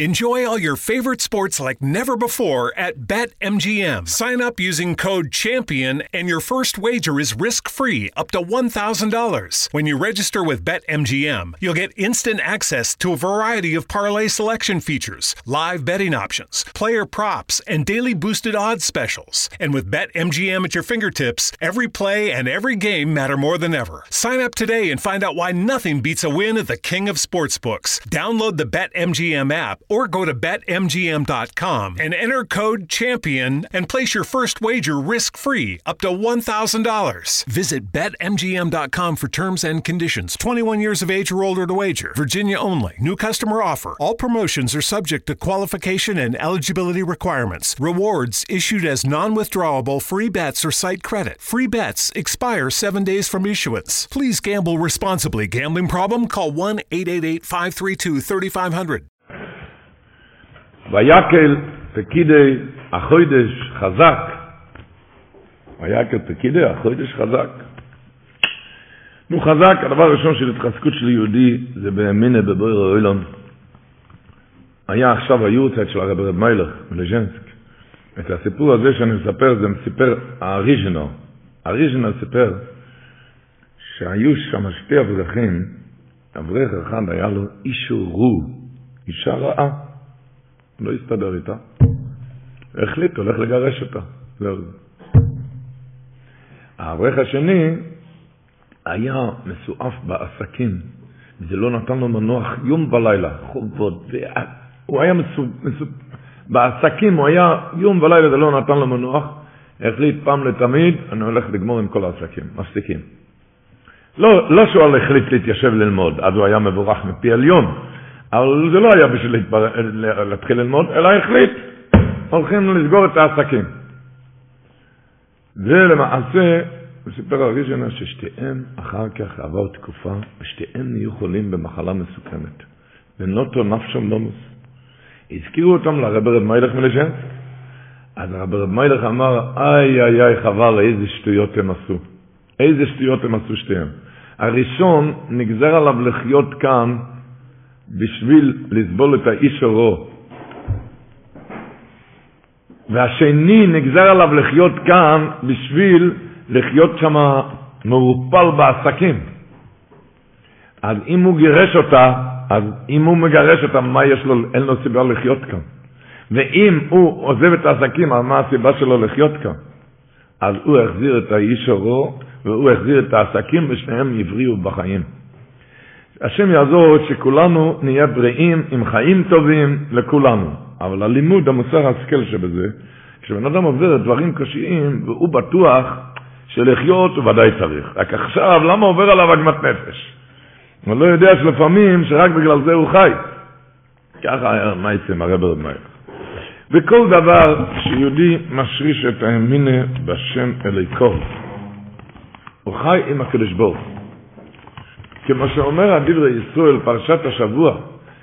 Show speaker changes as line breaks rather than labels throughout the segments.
Enjoy all your favorite sports like never before at BetMGM. Sign up using code CHAMPION and your first wager is risk-free up to $1,000. When you register with BetMGM, you'll get instant access to a variety of parlay selection features, live betting options, player props, and daily boosted odds specials. And with BetMGM at your fingertips, every play and every game matter more than ever. Sign up today and find out why nothing beats a win at the King of Sportsbooks. Download the BetMGM app or go to betmgm.com and enter code CHAMPION and place your first wager risk free up to $1,000. Visit betmgm.com for terms and conditions. 21 years of age or older to wager. Virginia only. New customer offer. All promotions are subject to qualification and eligibility requirements. Rewards issued as non withdrawable free bets or site credit. Free bets expire seven days from issuance. Please gamble responsibly. Gambling problem? Call 1 888 532 3500.
ויקל פקידי החוידש חזק. ויקל פקידי החוידש חזק. נו חזק, הדבר הראשון של התחזקות של יהודי זה באמינה בבויר האוילון. היה עכשיו היורצייט של הרב רב מיילך מלז'נסק. את הסיפור הזה שאני מספר, זה סיפר האריז'נל. האריז'נל סיפר שהיו שם שתי אברכים, אברך אחד היה לו אישו רו, אישה רעה. לא הסתדר איתה. החליט, הולך לגרש אותה. האברך השני היה מסועף בעסקים, זה לא נתן לו מנוח יום ולילה, חובות, הוא היה. מסו... בעסקים, הוא היה יום ולילה, זה לא נתן לו מנוח, החליט פעם לתמיד, אני הולך לגמור עם כל העסקים, מפסיקים. לא, לא שהוא החליט להתיישב ללמוד, אז הוא היה מבורך מפי עליון, אבל זה לא היה בשביל להתבר... להתחיל ללמוד, אלא החליט, הולכים לסגור את העסקים. ולמעשה, הוא סיפר הראשונה ששתיהם אחר כך עבר תקופה, ושתיהם נהיו חולים במחלה מסוכנת. ונוטו נפשם נומוס. הזכירו אותם לרב רב מיילך מלשנס, אז הרב רב מיילך אמר, איי איי איי חבל, איזה שטויות הם עשו. איזה שטויות הם עשו שתיהם. הראשון נגזר עליו לחיות כאן בשביל לסבול את האיש אורו. והשני נגזר עליו לחיות כאן בשביל לחיות שם מעורפל בעסקים. אז אם הוא גירש אותה, אז אם הוא מגרש אותה, מה יש לו, אין לו סיבה לחיות כאן. ואם הוא עוזב את העסקים, אז מה הסיבה שלו לחיות כאן? אז הוא החזיר את האיש אורו, והוא החזיר את העסקים, ושניהם הבריאו בחיים. השם יעזור שכולנו נהיה בריאים עם חיים טובים לכולנו. אבל הלימוד, המוסר ההשכל שבזה, כשבן אדם עובר דברים קשיים, והוא בטוח שלחיות הוא ודאי צריך. רק עכשיו, למה עובר עליו עגמת נפש? הוא לא יודע שלפעמים, שרק בגלל זה הוא חי. ככה מייסם הרב רב. וכל דבר שיהודי משריש את האמינה בשם אליקו, הוא חי עם הקדוש ברוך כמו שאומר הדברי ישראל, פרשת השבוע,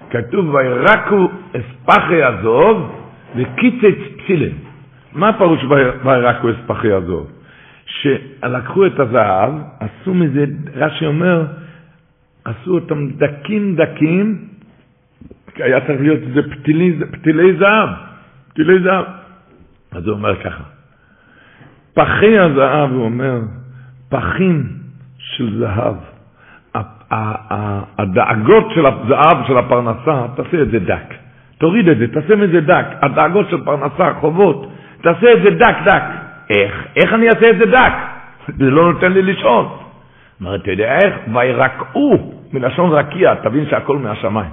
כתוב וירקו אספחי עזוב וקיצץ פסילם. מה פירוש וירקו אספחי עזוב? שלקחו את הזהב, עשו מזה, רש"י אומר, עשו אותם דקים דקים, היה צריך להיות איזה פתילי, פתילי זהב, פתילי זהב. אז הוא אומר ככה, פחי הזהב, הוא אומר, פחים של זהב. הדאגות של הזהב, של הפרנסה, תעשה את זה דק. תוריד את זה, תעשה מזה דק. הדאגות של פרנסה, חובות, תעשה את זה דק, דק. איך? איך אני אעשה את זה דק? זה לא נותן לי לישון. אומר, אתה יודע איך? וירקעו, מלשון רקיע, תבין שהכל מהשמיים.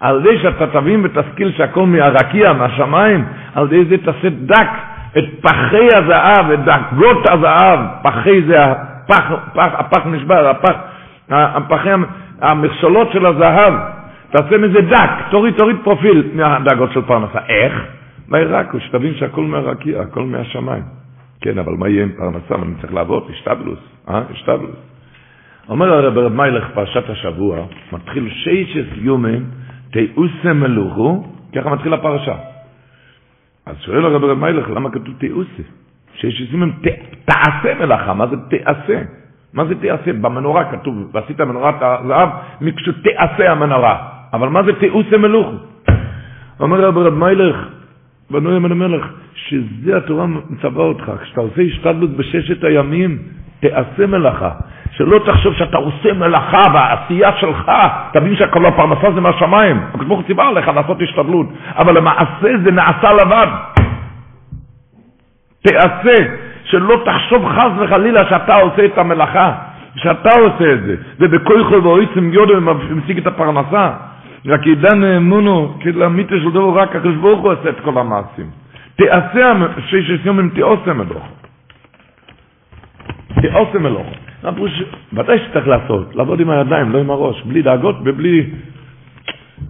על זה שאתה תבין ותשכיל שהכל מהרקיע, מהשמיים, על זה זה תעשה דק את פחי הזהב, את דאגות הזהב, פחי זה הפח, הפח, הפח נשבר, הפח, הפחי, המכשולות של הזהב, תעשה מזה דק, תוריד, תוריד פרופיל מהדאגות של פרנסה. איך? וירקו, שתבין שהכל מהרקיע, הכל מהשמיים. כן, אבל מה יהיה עם פרנסה? אני צריך לעבוד, השתבלוס, אה? השתבלוס. אומר הרב רב מיילך, פרשת השבוע, מתחיל שיישס יומן, תאוסם מלוכו, ככה מתחיל הפרשה. אז שואל הרב רב מיילך, למה כתוב תאוסם? שיישס יומן, תעשה מלאכה, מה זה תעשה? מה זה תעשה? במנורה כתוב, ועשית מנורת הזהב, מקשו תעשה המנורה. אבל מה זה תעושה מלוכו? אומר רב רב מיילך, בנוי אמן המלך, שזה התורה מצווה אותך, כשאתה עושה השתדלות בששת הימים, תעשה מלאכה. שלא תחשוב שאתה עושה מלאכה והעשייה שלך, תבין שכל הפרנסה זה מהשמיים. הקדוש ברוך ציווה עליך לעשות השתדלות, אבל למעשה זה נעשה לבד. תעשה, שלא תחשוב חס וחלילה שאתה עושה את המלאכה, שאתה עושה את זה, ובכויכו ואויצם יודו משיג את הפרנסה. רק ידענו אמונו, כלמיתה של דבור רק הקדוש ברוך הוא עושה את כל המעשים. תעשה שש יום אם תעושה מלוך. תעושה מלוך. הפירוש, ודאי שצריך לעשות, לעבוד עם הידיים, לא עם הראש, בלי דאגות ובלי...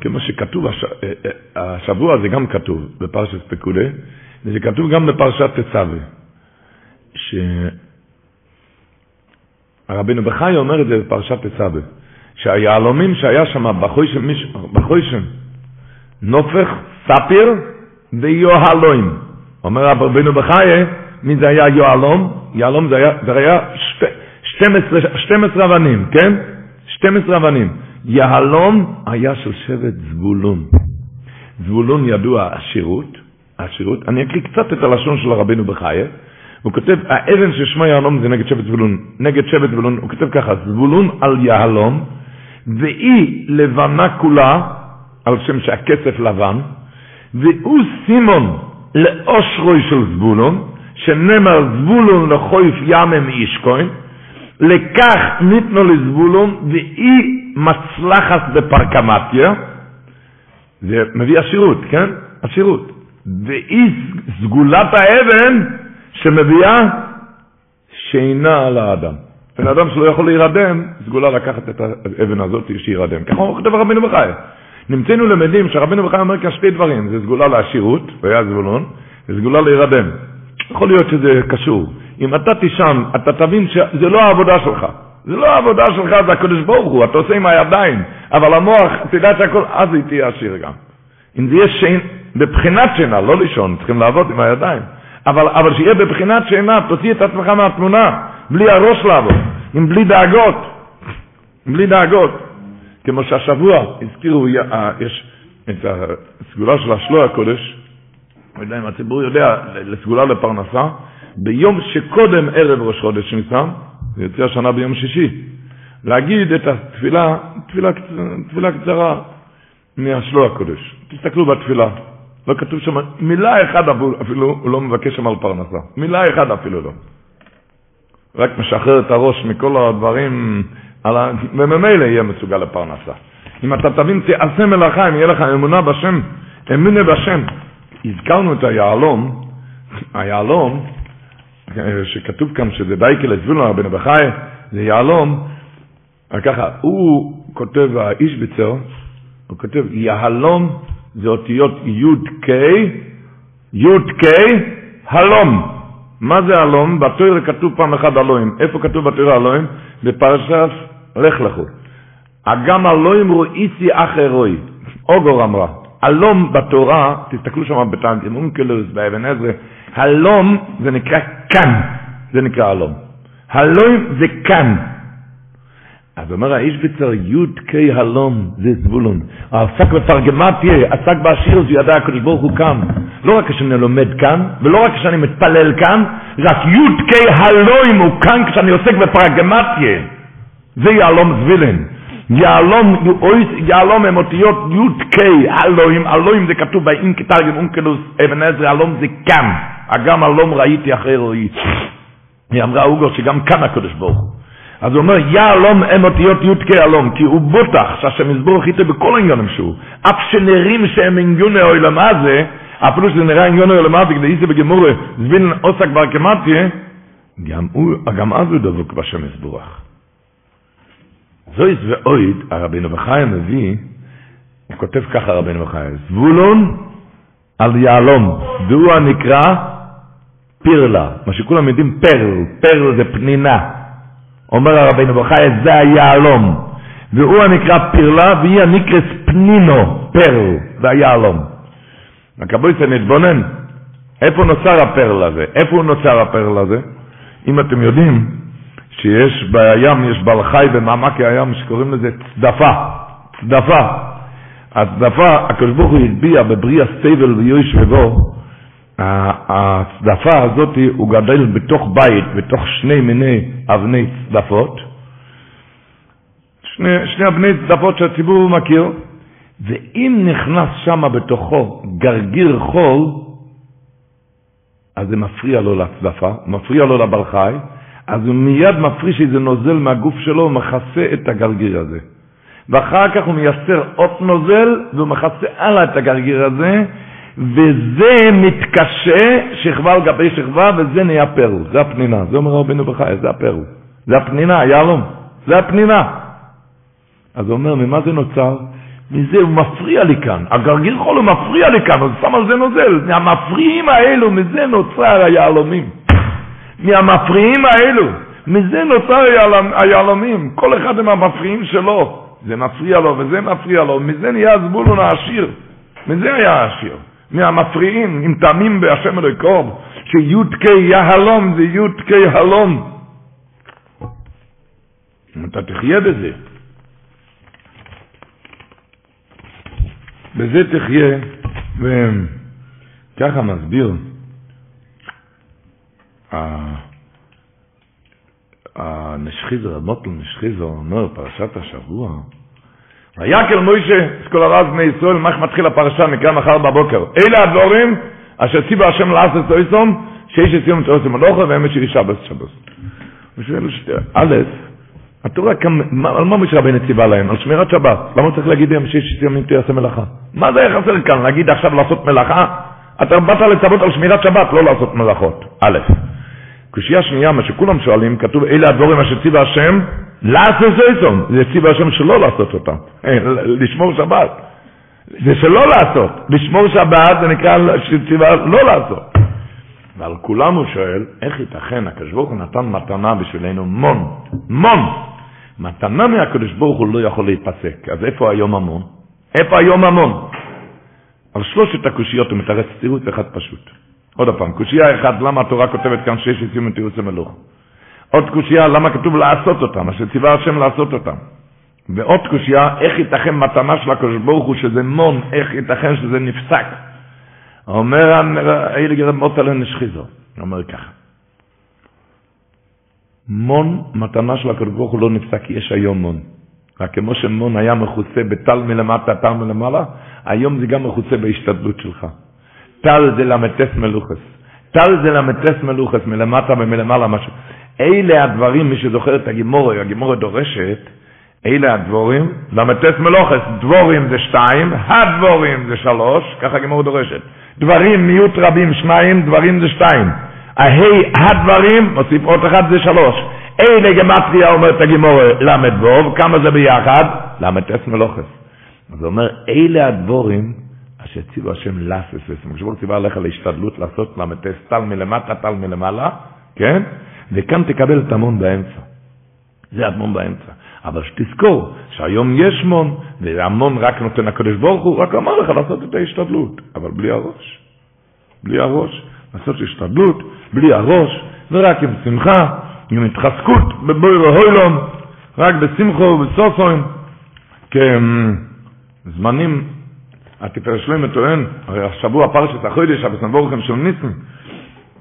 כמו שכתוב, הש... אה, אה, השבוע זה גם כתוב בפרשת פקודה, וזה כתוב גם בפרשת תצווה, שהרבינו בחי אומר את זה בפרשת תצווה, שהיהלומים שהיה שם בחוישם נופך, ספיר ויוהלוים. אומר רבינו בחי, מי זה היה יוהלום? יהלום זה היה, זה היה שתי, 12, 12 אבנים, כן? 12 אבנים. יהלום היה של שבט זבולון. זבולון ידוע עשירות, עשירות. אני אקריא קצת את הלשון של הרבינו בחייה. הוא כותב, האבן ששמו יהלום זה נגד שבט זבולון. נגד שבט זבולון, הוא כותב ככה, זבולון על יהלום, והיא לבנה כולה, על שם שהכסף לבן, והוא סימון לאושרוי של זבולון, שנאמר זבולון לחויף ימם איש כהן, לכך ניתנו לזבולון והיא מצלחת בפרקמטיה, זה מביא עשירות, כן? עשירות. והיא סגולת האבן שמביאה שינה על האדם. בן אדם שלא יכול להירדם, סגולה לקחת את האבן הזאת שירדם. ככה כותב רבינו בחי. נמצאנו למדים שרבינו בחי אומר כאן שתי דברים, זה סגולה לעשירות, והיה זבולון, וסגולה להירדם. יכול להיות שזה קשור. אם אתה תישן, אתה תבין שזה לא העבודה שלך. זה לא העבודה שלך, זה הקדוש ברוך הוא, אתה עושה עם הידיים. אבל המוח, תדע שהכל, אז היא תהיה עשיר גם. אם זה יהיה שינה, בבחינת שינה, לא לישון, צריכים לעבוד עם הידיים. אבל, אבל שיהיה בבחינת שינה, תוציא את עצמך מהתמונה, בלי הראש לעבוד, עם בלי דאגות. בלי דאגות. כמו שהשבוע הזכירו, אה, יש את הסגולה של השלוע הקודש, לא יודע אם הציבור יודע, לסגולה לפרנסה, ביום שקודם ערב ראש חודש ניסן, זה יוצא השנה ביום שישי, להגיד את התפילה, תפילה, תפילה קצרה מהשלוע הקודש. תסתכלו בתפילה, לא כתוב שם מילה אחת אפילו, הוא לא מבקש שם על פרנסה. מילה אחת אפילו לא. רק משחרר את הראש מכל הדברים, ה... וממילא יהיה מסוגל לפרנסה. אם אתה תבין, תעשה מלאכה, אם יהיה לך אמונה בשם, אמונה בשם. הזכרנו את היהלום, היהלום, שכתוב כאן שזה דייקה לזבולון רבנו בחי, זה יהלום, ככה, הוא כותב, האיש בצר, הוא כותב, יהלום זה אותיות י"ק, י"ק, הלום. מה זה הלום? בתויר כתוב פעם אחת אלוהים. איפה כתוב בתויר אלוהים? בפרשת לך לכו. אגם אלוהים רואיסי אחרוי. אוגור אמרה. הלום בתורה, תסתכלו שם בתנגים, אונקלוס, באבן עזרא, הלום זה נקרא כאן, זה נקרא הלום. הלום זה כאן. אז אומר האיש בצר י"ק הלום זה זבולון. עסק בתרגמטיה, עסק בעשיר, זה ידע הקדוש ברוך הוא כאן. לא רק כשאני לומד כאן, ולא רק כשאני מתפלל כאן, רק י"ק הלום הוא כאן כשאני עוסק בפרגמטיה. זה יהלום זבילן. יהלום, יהלום הם אותיות י"ק, אלוהים, אלוהים זה כתוב באין כתרגם אונקלוס אבן עזרא, אלום זה כאן, אגם אלום ראיתי אחרי רואי. היא אמרה אוגו שגם כאן הקדוש ברוך הוא. אז הוא אומר, יהלום הם אותיות י"ק אלום, כי הוא בוטח שהשם יסבור איתו בכל העניינים שהוא. אף שנראים שהם עניוני אוילם הזה, אפילו שזה נראה עניוני אוילם הזה, כדי איזה בגמורה, זבין עוסק ברקמטיה, גם אז הוא דבוק בשם יסבורך. זויס ואויד, הרבינו בחיה מביא, הוא כותב ככה רבינו בחיה, זבולון על יהלום, והוא הנקרא פירלה, מה שכולם יודעים פרל, פרל זה פנינה. אומר הרבינו בחיה, זה היהלום, והוא הנקרא פירלה, והיא הנקרס פנינו, פרל, זה היהלום. הקבויסה נתבונן, איפה נוצר הפרל הזה? איפה הוא נוצר הפרל הזה? אם אתם יודעים, שיש בים, יש בעל חי במעמקי הים שקוראים לזה צדפה, צדפה. הצדפה, הקדוש ברוך הוא הטביע בבריאה סטייבל ויוש ובו, הצדפה הזאת הוא גדל בתוך בית, בתוך שני מיני אבני צדפות, שני, שני אבני צדפות שהציבור מכיר, ואם נכנס שם בתוכו גרגיר חול, אז זה מפריע לו לצדפה, מפריע לו לבר חי, אז הוא מיד מפריש איזה נוזל מהגוף שלו ומכסה את הגרגיר הזה. ואחר כך הוא מייסר עוד נוזל והוא מכסה הלאה את הגרגיר הזה, וזה מתקשה שכבה על גבי שכבה וזה נהיה פרו, זה הפנינה, זה אומר רבינו בחי, זה הפרו, זה הפנינה, יהלום, זה הפנינה. אז הוא אומר, ממה זה נוצר? מזה הוא מפריע לי כאן, הגרגיר חול הוא מפריע לי כאן, הוא שם על זה נוזל, מהמפריעים האלו, מזה נוצר היהלומים. מהמפריעים האלו, מזה נוצר היהלומים, כל אחד עם המפריעים שלו, זה מפריע לו וזה מפריע לו, מזה נהיה זבולון העשיר, מזה היה העשיר, מהמפריעים, עם טעמים בהשם אלוהיקום, שי"ק יהלום זה י"ק הלום. אתה תחיה בזה. בזה תחיה, וככה מסביר הנשחיזר, המוטל נשחיזר, אומר פרשת השבוע, ויקל מוישה, סקול הרז בני ישראל, מה מתחיל הפרשה, נקרא מחר בבוקר. אלה הדבורים אשר ציווה השם לעשות אויסום, שיש אצלנו את אויסום הלוכה והם יש שבס שבס. הוא שואל, א', התורה, על מה משה רבינו ציווה להם? על שמירת שבת. למה צריך להגיד להם שיש ימים תעשה מלאכה? מה זה חסר כאן? להגיד עכשיו לעשות מלאכה? אתה באת לצוות על שמירת שבת, לא לעשות מלאכות. א', קושייה שנייה, מה שכולם שואלים, כתוב, אלה הדבורים אשר ציווה השם, לעשות זויזום. זה ציווה השם שלא לעשות אותם. אה, לשמור שבת. זה שלא לעשות. לשמור שבת זה נקרא ציווה לא לעשות. ועל כולם הוא שואל, איך ייתכן, הקדוש ברוך הוא נתן מתנה בשבילנו מון, מון. מתנה מהקדוש ברוך הוא לא יכול להיפסק. אז איפה היום המון? איפה היום המון? על שלושת הקושיות הוא מתרץ תירוץ אחד פשוט. עוד פעם, קושייה אחת, למה התורה כותבת כאן שיש יצאים מתירוץ המלוך? עוד קושייה, למה כתוב לעשות אותם, אשר ציווה השם לעשות אותם. ועוד קושייה, איך ייתכן מתנה של הקדוש ברוך הוא שזה מון, איך ייתכן שזה נפסק. אומר אילגר מוטל נשחיזו, אומר ככה. מון, מתנה של הקדוש ברוך הוא לא נפסק, יש היום מון. רק כמו שמון היה מכוסה בטל מלמטה, טל מלמעלה, היום זה גם מכוסה בהשתדלות שלך. טל זה למטס מלוכס. טל זה למטס מלוכס, מלמטה ומלמעלה משהו. אלה הדברים, מי שזוכר את הגימורי, הגימורי דורשת, אלה הדבורים, למטס מלוכס, דבורים זה שתיים, הדבורים זה שלוש, ככה הגימורי דורשת. דברים, מיעוט רבים, שניים, דברים זה שתיים. ההי הדברים, מוסיף עוד אחד זה שלוש. אלה גמטריה אומרת הגימורי, למד ווב, כמה זה ביחד? למטס מלוכס. אז הוא אומר, אלה הדבורים, אשר ציוו השם לסס, כשבור ציווה עליך להשתדלות לעשות למטס טל מלמטה, טל מלמעלה, כן? וכאן תקבל את המון באמצע. זה המון באמצע. אבל שתזכור שהיום יש מון, והמון רק נותן הקדוש ברוך הוא, רק אמר לך לעשות את ההשתדלות, אבל בלי הראש. בלי הראש. לעשות השתדלות, בלי הראש, ורק עם שמחה, עם התחזקות בבויר הוילום, רק בשמחו ובסוסוים, כזמנים התפאר שלמה טוען, הרי השבוע פרשת החודש, הבסנבורכם של ניסן,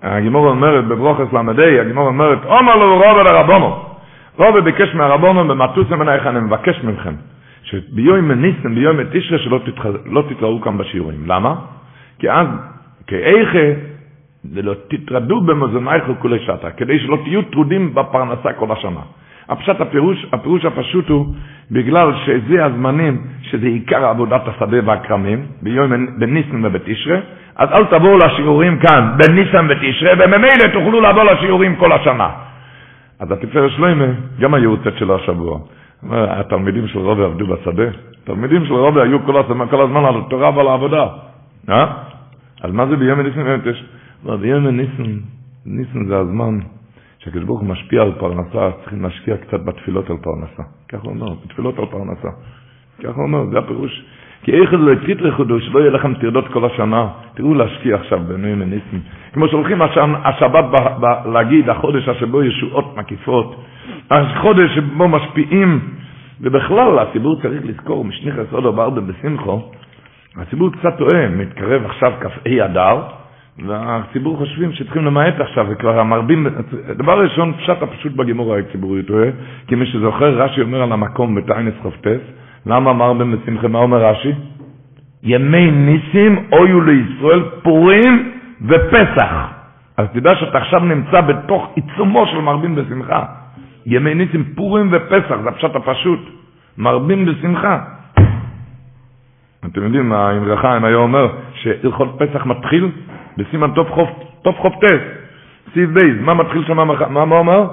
הגימור אומרת בברוכס למדי, הגימור אומרת, אומר לו רובה לרבונו, רובה ביקש מהרבונו במטוס מנייך, אני מבקש מכם, שביום ניסן, ביום תשרה, שלא לא תתראו כאן בשיעורים. למה? כי אז, כאיכה, ולא תתרדו במוזנייך וכולי שתה, כדי שלא תהיו טרודים בפרנסה כל השנה. הפשט הפירוש, הפירוש הפשוט הוא, בגלל שזה הזמנים, שזה עיקר עבודת השדה והכרמים, בניסן ובתשרה, אז אל תבואו לשיעורים כאן, בניסן ותשרה, וממילא תוכלו לבוא לשיעורים כל השנה. אז התפארת שלמה, גם היו הוצאת שלו השבוע. התלמידים של רובי עבדו בשדה. התלמידים של רובי היו כל הזמן, כל הזמן על התורה ועל העבודה. אה? אז מה זה ביום ניסן ותשרה? ביום ניסן, ניסן זה הזמן שהקדוש ברוך הוא משפיע על פרנסה, צריכים להשקיע קצת בתפילות על פרנסה. ככה הוא אומר, בתפילות על פרנסה. ככה הוא אומר, זה הפירוש. כי איך זה תתרחדו, שלא יהיה לכם טרדות כל השנה. תראו להשקיע עכשיו בנויים וניסים. כמו שהולכים השבת ב, ב, להגיד, החודש שבו ישועות מקיפות. החודש שבו משפיעים ובכלל, הציבור צריך לזכור, משניחס עוד ארבע בשמחו, הציבור קצת טועה, מתקרב עכשיו כ"ה אדר, והציבור חושבים שצריכים למעט עכשיו, וכבר המרבים, דבר ראשון, פשט הפשוט בגימור הציבורי טועה, כי מי שזוכר, רש"י אומר על המקום בתיינס חופטס, למה מרבים בשמחה, מה אומר רש"י? ימי ניסים אויו לישראל פורים ופסח. אז תדע שאתה עכשיו נמצא בתוך עיצומו של מרבים בשמחה. ימי ניסים פורים ופסח, זה הפשט הפשוט. מרבים בשמחה. אתם יודעים, האמרי חיים היה אומר שהלכות פסח מתחיל בסימן תוף חוף, תוף חוף טס, סעיף בייס, מה מתחיל שם, מה, מה אומר?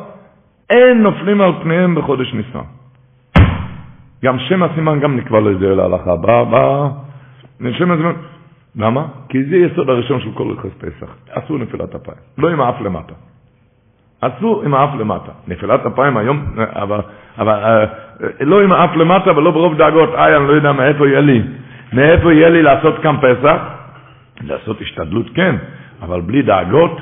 אין נופלים על פניהם בחודש ניסן. גם שם הסימן גם נקבע לו איזה להלכה. בא, בא, שם הסימן, למה? כי זה יסוד הראשון של כל הלכות פסח. עשו נפילת אפיים, לא עם האף למטה. עשו עם האף למטה. נפילת אפיים היום, אבל, אבל אה, לא עם האף למטה ולא ברוב דאגות, איי, אני לא יודע מאיפה יהיה לי. מאיפה יהיה לי לעשות כאן פסח? לעשות השתדלות כן, אבל בלי דאגות,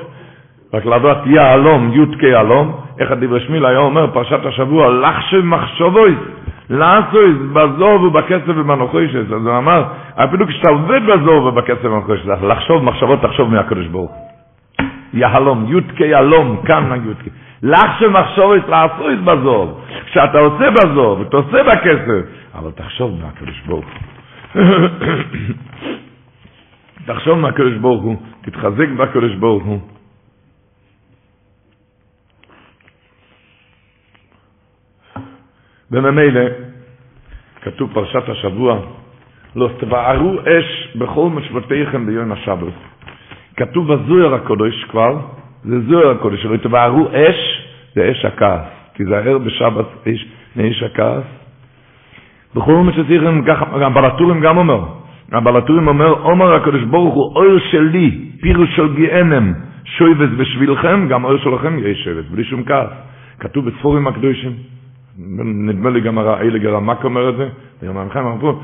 רק לדעת יהלום, י"ק יהלום, איך הדברי שמיל היה אומר, פרשת השבוע, לחשב מחשבויס, לעשויס בזוב ובכסף ובנוחוישס. אז הוא אמר, אפילו כשאתה עובד בזוב ובכסף ובנוחוישס, לחשוב מחשבות, תחשוב מהקדוש ברוך יהלום, י"ק יהלום, כאן הי"ק. לחשב מחשבויס, לעשויס בזוב. כשאתה עושה בזוב, אתה עושה בכסף, אבל תחשוב מהקדוש ברוך תחשוב מהקדוש ברוך הוא, תתחזק בקדוש ברוך הוא. וממילא, כתוב פרשת השבוע, לא תבערו אש בכל משבטיכם ביום השבת. כתוב בזוהר הקודש כבר, זה זוהר הקודש, לא תבערו אש, זה אש הכעס, כי זה הער בשבת אש, מאש הכעס. בכל משבטיכם, גם בלטורים גם אומר, הבלטורים אומר, אומר הקדוש ברוך הוא, אויר שלי, פירוש של גיהנם, שויבס בשבילכם, גם אויר שלכם יהיה שבט, בלי שום כעס. כתוב בספורים הקדושים, נדמה לי גם האילג הרמק אומר את זה, וגם המחיים אמרו,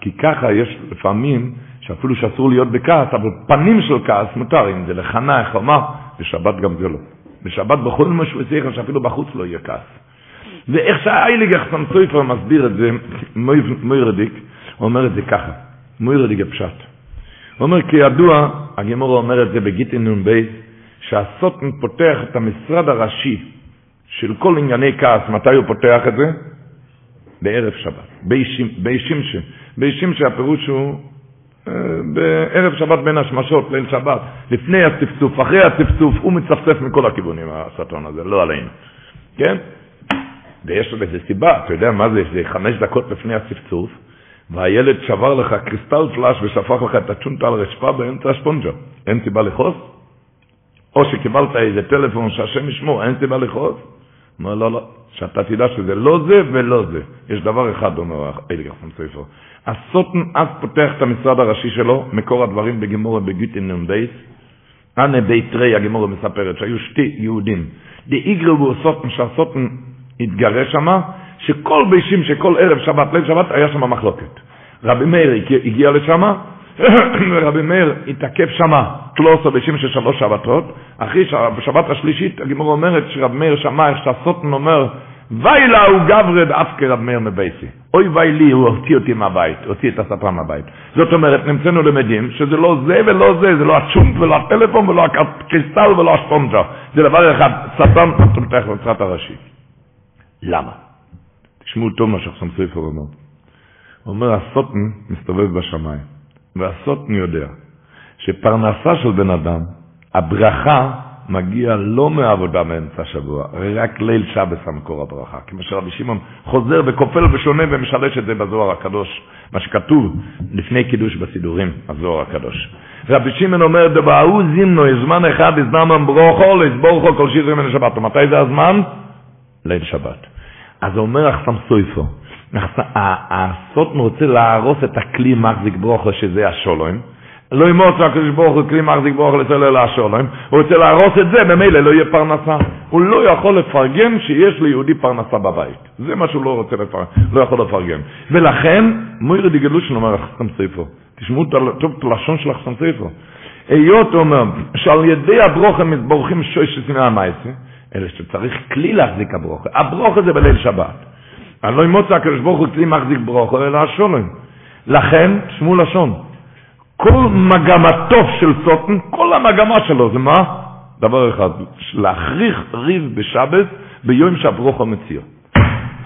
כי ככה יש לפעמים, שאפילו שאסור להיות בכעס, אבל פנים של כעס מותר, אם זה לחנה, איך לומר, בשבת גם זה לא. בשבת בכל משהו צריך שאפילו בחוץ לא יהיה כעס. ואיך שהאילג החסם סופר מסביר את זה, מוירדיק, אומר את זה ככה. מוירה דיגה פשט. הוא אומר, כידוע, הגמורה אומר את זה בגיטין נ"ב, שהסוטן פותח את המשרד הראשי של כל ענייני כעס, מתי הוא פותח את זה? בערב שבת, בישימשה. בישימשה הפירוש הוא אה, בערב שבת בין השמשות, ליל שבת, לפני הצפצוף, אחרי הצפצוף, הוא מצפצף מכל הכיוונים, הסטון הזה, לא עלינו, כן? ויש לזה סיבה, אתה יודע מה זה, זה חמש דקות לפני הצפצוף, והילד שבר לך קריסטל פלאש ושפך לך את הצ'ונטה על רצפה באמצע הספונג'ה. אין סיבה לכעוס? או שקיבלת איזה טלפון שהשם ישמור, אין סיבה לכעוס? אומר, לא, לא, שאתה תדע שזה לא זה ולא זה. יש דבר אחד, אומר אלי גרפון סופר. הסוטן אז פותח את המשרד הראשי שלו, מקור הדברים בגימורה בגיטין נ"ב, אנה בית רי, מספרת, שהיו שתי יהודים. דאיגרו בו סוטן, שהסוטן התגרש שמה, שכל בישים, שכל ערב שבת, ליל שבת, היה שם מחלוקת. רבי מאיר הגיע לשם, ורבי מאיר התעכב שם, קלוסו בישים של שלוש שבתות, אחרי בשבת השלישית הגמור אומרת שרבי מאיר שמע איך שהסוטן אומר, ואי לה הוא גברד אף כרב מאיר מבייסי. אוי ואי לי, הוא הוציא אותי מהבית, הוציא את הספר מהבית. זאת אומרת, נמצאנו למדים שזה לא זה ולא זה, זה לא הצ'ונט ולא הטלפון ולא הקריסטל ולא הספונג'ה. זה דבר אחד, ספן, פותח לצרת הראשי. למה? תשמעו טוב מה שחסם ספר אומר. הוא אומר, הסוטן מסתובב בשמיים, והסוטן יודע שפרנסה של בן אדם, הברכה מגיע לא מעבודה מאמצע השבוע, רק ליל שבס המקור הברכה. כמו שרבי שמעון חוזר וכופל ושונה ומשלש את זה בזוהר הקדוש, מה שכתוב לפני קידוש בסידורים, הזוהר הקדוש. רבי שמעון אומר, דבאו זימנו, זמן אחד, הזמן ברוכו, לסבורכו כל שיזרים מן השבת. ומתי זה הזמן? ליל שבת. אז אומר אחסם סויפו, הסוטן רוצה להרוס את הכלי מחזיק ברוכו שזה השולוים, לא ימוץ הקדוש ברוך הוא כלי מחזיק ברוכו לצלול השולוים, הוא רוצה להרוס את זה, במילא לא יהיה פרנסה. הוא לא יכול לפרגן שיש ליהודי פרנסה בבית. זה מה שהוא לא רוצה לפרגן, לא יכול לפרגן. ולכן, מוירי דיגלושן אומר אחסם סויפו, תשמעו טוב את הלשון של אחסם סויפו. היות אומר, שעל ידי הברוכים מתבורכים שויש שנאה המייסה, אלא שצריך כלי להחזיק הברוכה. הברוכה זה בליל שבת. אני לא אמוצא הקדוש ברוך הוא כלי מחזיק ברוכו, אלא השולם. לכן, תשמעו לשון, כל מגמתו של סוטן, כל המגמה שלו זה מה? דבר אחד, להכריך ריב בשבת ביום שהברוכו מציע.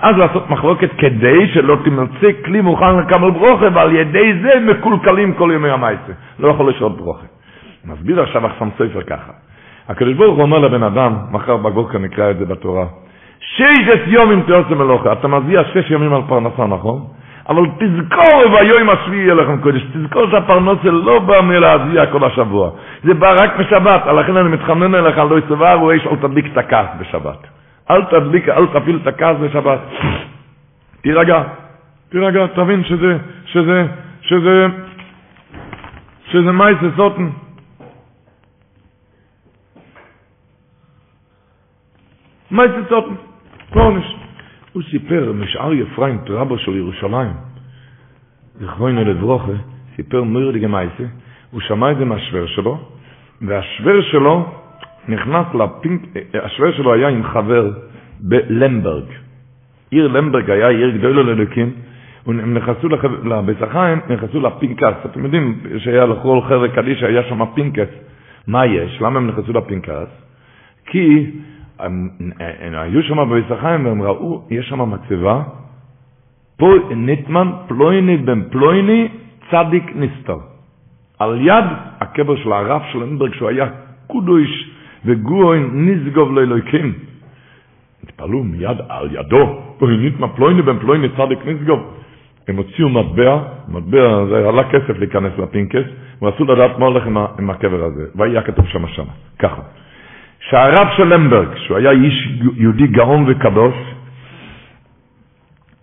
אז לעשות מחלוקת כדי שלא תמצא כלי מוכן לקבל ברוכה, ועל ידי זה מקולקלים כל ימי המייסה. לא יכול לשרות ברכה. מסביר עכשיו החתם סופר ככה. הקדוש ברוך הוא אומר לבן אדם, מחר בבוקר נקרא את זה בתורה, ששת יומים תיעשה מלאכה, אתה מזיע שש ימים על פרנסה, נכון? אבל תזכור ביום השביעי יהיה לכם קודש, תזכור שהפרנסה לא בא מלהזיע כל השבוע, זה בא רק בשבת, לכן אני מתחנן אליך, לא תבערו אש אל תדליק את הכעס בשבת. אל תדליק, אל תפיל את הכעס בשבת. תירגע, תירגע, תבין שזה, שזה, שזה, שזה מייסה סוטן. מייסה סוטן, קורניש. הוא סיפר, משאר יפרים, רבו של ירושלים, זכרונו לברוכה, סיפר מיר דגמייסה, הוא שמע את זה מהשוור שלו, והשוור שלו נכנס לפינק, השוור שלו היה עם חבר בלמברג. עיר למברג היה עיר גדולה ללוקים, הם נכנסו לבית החיים, נכנסו לפינקס. אתם יודעים שהיה לכל חבר'ה קדישא, היה שם פינקס. מה יש? למה הם נכנסו לפינקס? כי הם, היו שם בבית החיים והם ראו, יש שם מצבה, פה ניטמן פלויני בן פלויני צדיק נסתר. על יד הקבר של הרב של למברג, שהוא היה קודוש וגוין נסגוב לאלוהיקים. התפלאו מיד על ידו, פלוינית מפלויני בן פלויני צדיק נסגוב. הם הוציאו מטבע, מטבע זה עלה כסף להיכנס לפינקס, ורצו לדעת מה הולך עם, עם הקבר הזה, והיה כתוב שם שם, ככה. שהרב של למברג, שהוא היה איש יהודי גאון וקדוש,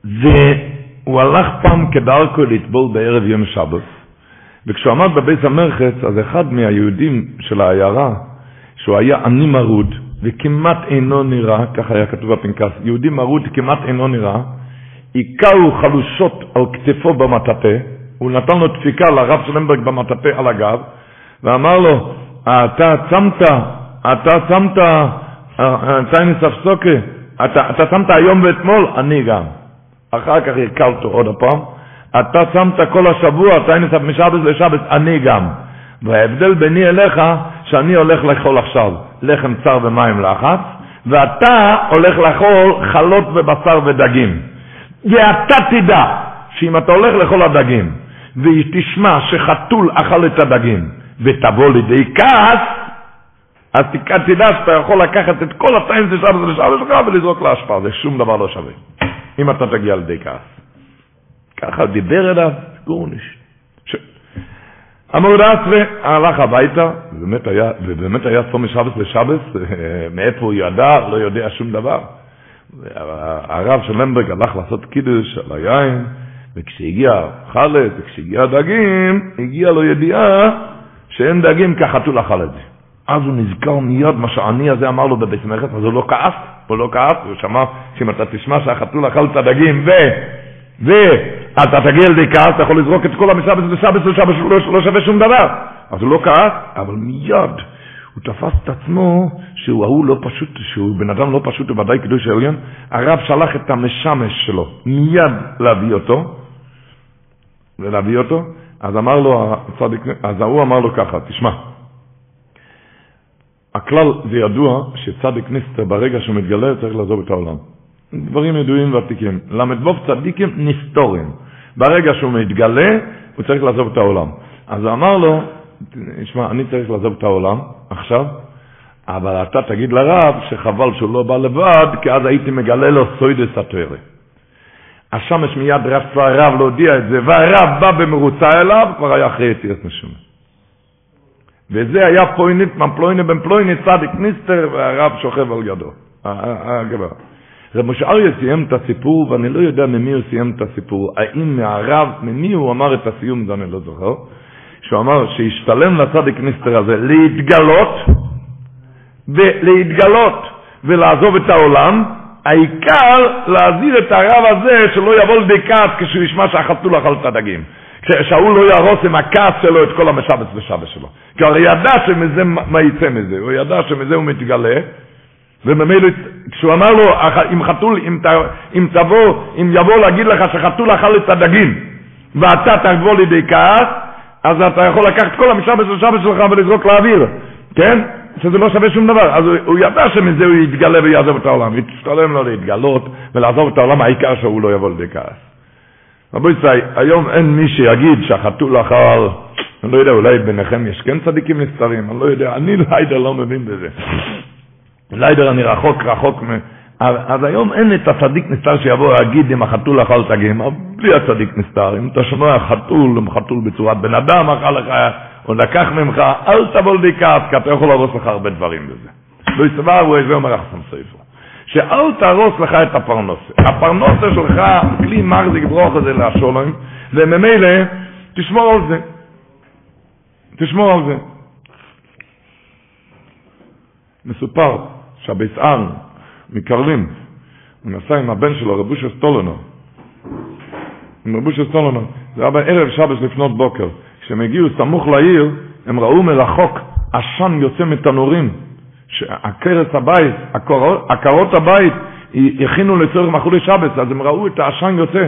והוא הלך פעם כדרכו לטבול בערב יום שבת, וכשהוא עמד בבית המרחץ, אז אחד מהיהודים של העיירה, שהוא היה עני מרוד, וכמעט אינו נראה, ככה היה כתוב בפנקס, יהודי מרוד כמעט אינו נראה, הכהו חלושות על כתפו במטאטה, הוא נתן לו דפיקה לרב של למברג במטאטה על הגב, ואמר לו, אתה צמת, אתה צמת, ציינס אפסוקה, אתה, אתה צמת היום ואתמול, אני גם. אחר כך הרכלתו עוד הפעם, אתה צמת כל השבוע, ציינס משבת לשבת, אני גם. וההבדל ביני אליך, שאני הולך לאכול עכשיו לחם צר ומים לחץ, ואתה הולך לאכול חלות ובשר ודגים. ואתה תדע שאם אתה הולך לאכול הדגים, ותשמע שחתול אכל את הדגים, ותבוא לידי כעס, אז תדע שאתה יכול לקחת את כל הטיינס לשבת לשבת שלך ולזרוק לאשפה, זה שום דבר לא שווה, אם אתה תגיע לידי כעס. ככה דיבר אליו גורניש. המורדסרי הלך הביתה, ובאמת היה, צום משבס לשבס, מאיפה הוא ידע, לא יודע שום דבר. הרב של למברג הלך לעשות קידוש על היין, וכשהגיע חלת, וכשהגיע דגים, הגיע לו ידיעה שאין דגים את זה. אז הוא נזכר מיד מה שהעני הזה אמר לו בבית מרחץ, אז הוא לא כעס, הוא לא כעס, הוא שמע שאם אתה תשמע שהחתול אכל את הדגים ו... ואתה תגיע לידי כעס, אתה יכול לזרוק את כל המשבץ ושבץ ושבץ, לא, לא שווה שום דבר. אז הוא לא כעס, אבל מיד הוא תפס את עצמו שהוא ההוא לא פשוט, שהוא בן אדם לא פשוט, ובוודאי קידוש העליון, הרב שלח את המשמש שלו מיד להביא אותו, ולהביא אותו, אז אמר לו הצדיק, אז ההוא אמר לו ככה, תשמע, הכלל זה ידוע שצדיק נסתר ברגע שהוא מתגלה צריך לעזוב את העולם. דברים ידועים ותיקים. ל"ו צדיקים נסתורים. ברגע שהוא מתגלה, הוא צריך לעזוב את העולם. אז הוא אמר לו, תשמע, אני צריך לעזוב את העולם עכשיו, אבל אתה תגיד לרב שחבל שהוא לא בא לבד, כי אז הייתי מגלה לו סוידס התוארה. השמש מיד רץ לרב להודיע את זה, והרב בא במרוצה אליו, כבר היה אחרי יציאת נשמה. וזה היה פלוינית, פלויני בן פלויני, צדיק ניסטר, והרב שוכב על ידו, הגבר. רב משה אריה סיים את הסיפור, ואני לא יודע ממי הוא סיים את הסיפור. האם מהרב, ממי הוא אמר את הסיום, זה אני לא זוכר. שהוא אמר שהשתלם לצדיק ניסטר הזה להתגלות, ולהתגלות ולעזוב את העולם, העיקר להזהיר את הרב הזה שלא יבוא כעס כשהוא ישמע שהחתול אכל את הדגים. שההוא לא יהרוס עם הכעס שלו את כל המשבץ ושבץ שלו. כי הרי ידע שמזה, מה יצא מזה? הוא ידע שמזה הוא מתגלה, וממילא כשהוא אמר לו, אם חתול, אם, אם תבוא, אם יבוא להגיד לך שחתול אכל את הדגים ואתה תבוא לידי כעס, אז אתה יכול לקחת כל המשבש לשבש שלך ולזרוק לאוויר, כן? שזה לא שווה שום דבר. אז הוא, הוא ידע שמזה הוא יתגלה ויעזוב את העולם. יתשתלם לו להתגלות ולעזוב את העולם, העיקר שהוא לא יבוא לידי כעס. רבו ישראל, היום אין מי שיגיד שהחתול אכל, אני לא יודע, אולי ביניכם יש כן צדיקים נסתרים, אני לא יודע, אני ליידר לא מבין בזה. ליידר אני רחוק רחוק מ... אז היום אין את הצדיק נסתר שיבוא להגיד אם החתול אכל תגים, בלי הצדיק נסתר. אם אתה שומע חתול, אם חתול בצורת בן אדם אכל לך, או לקח ממך, אל תבוא לידי כעס, כי אתה יכול להרוס לך הרבה דברים בזה. לא יסבר, הוא איזה אומר אחסם ספר. שאל תהרוס לך את הפרנוסה. הפרנוסה שלך, כלי מחזיק ברוך הזה להשולם, וממילא תשמור על זה. תשמור על זה. מסופר שהביסען מקרלין, הוא נסע עם הבן שלו, רבושה סטולונו. עם רבושה סטולונו. זה היה בערב שבת לפנות בוקר. כשהם הגיעו סמוך לעיר, הם ראו מרחוק עשן יוצא מתנורים. עקרת הבית, עקרות הבית, הכינו לצורך מחולי שבת, אז הם ראו את העשן יוצא.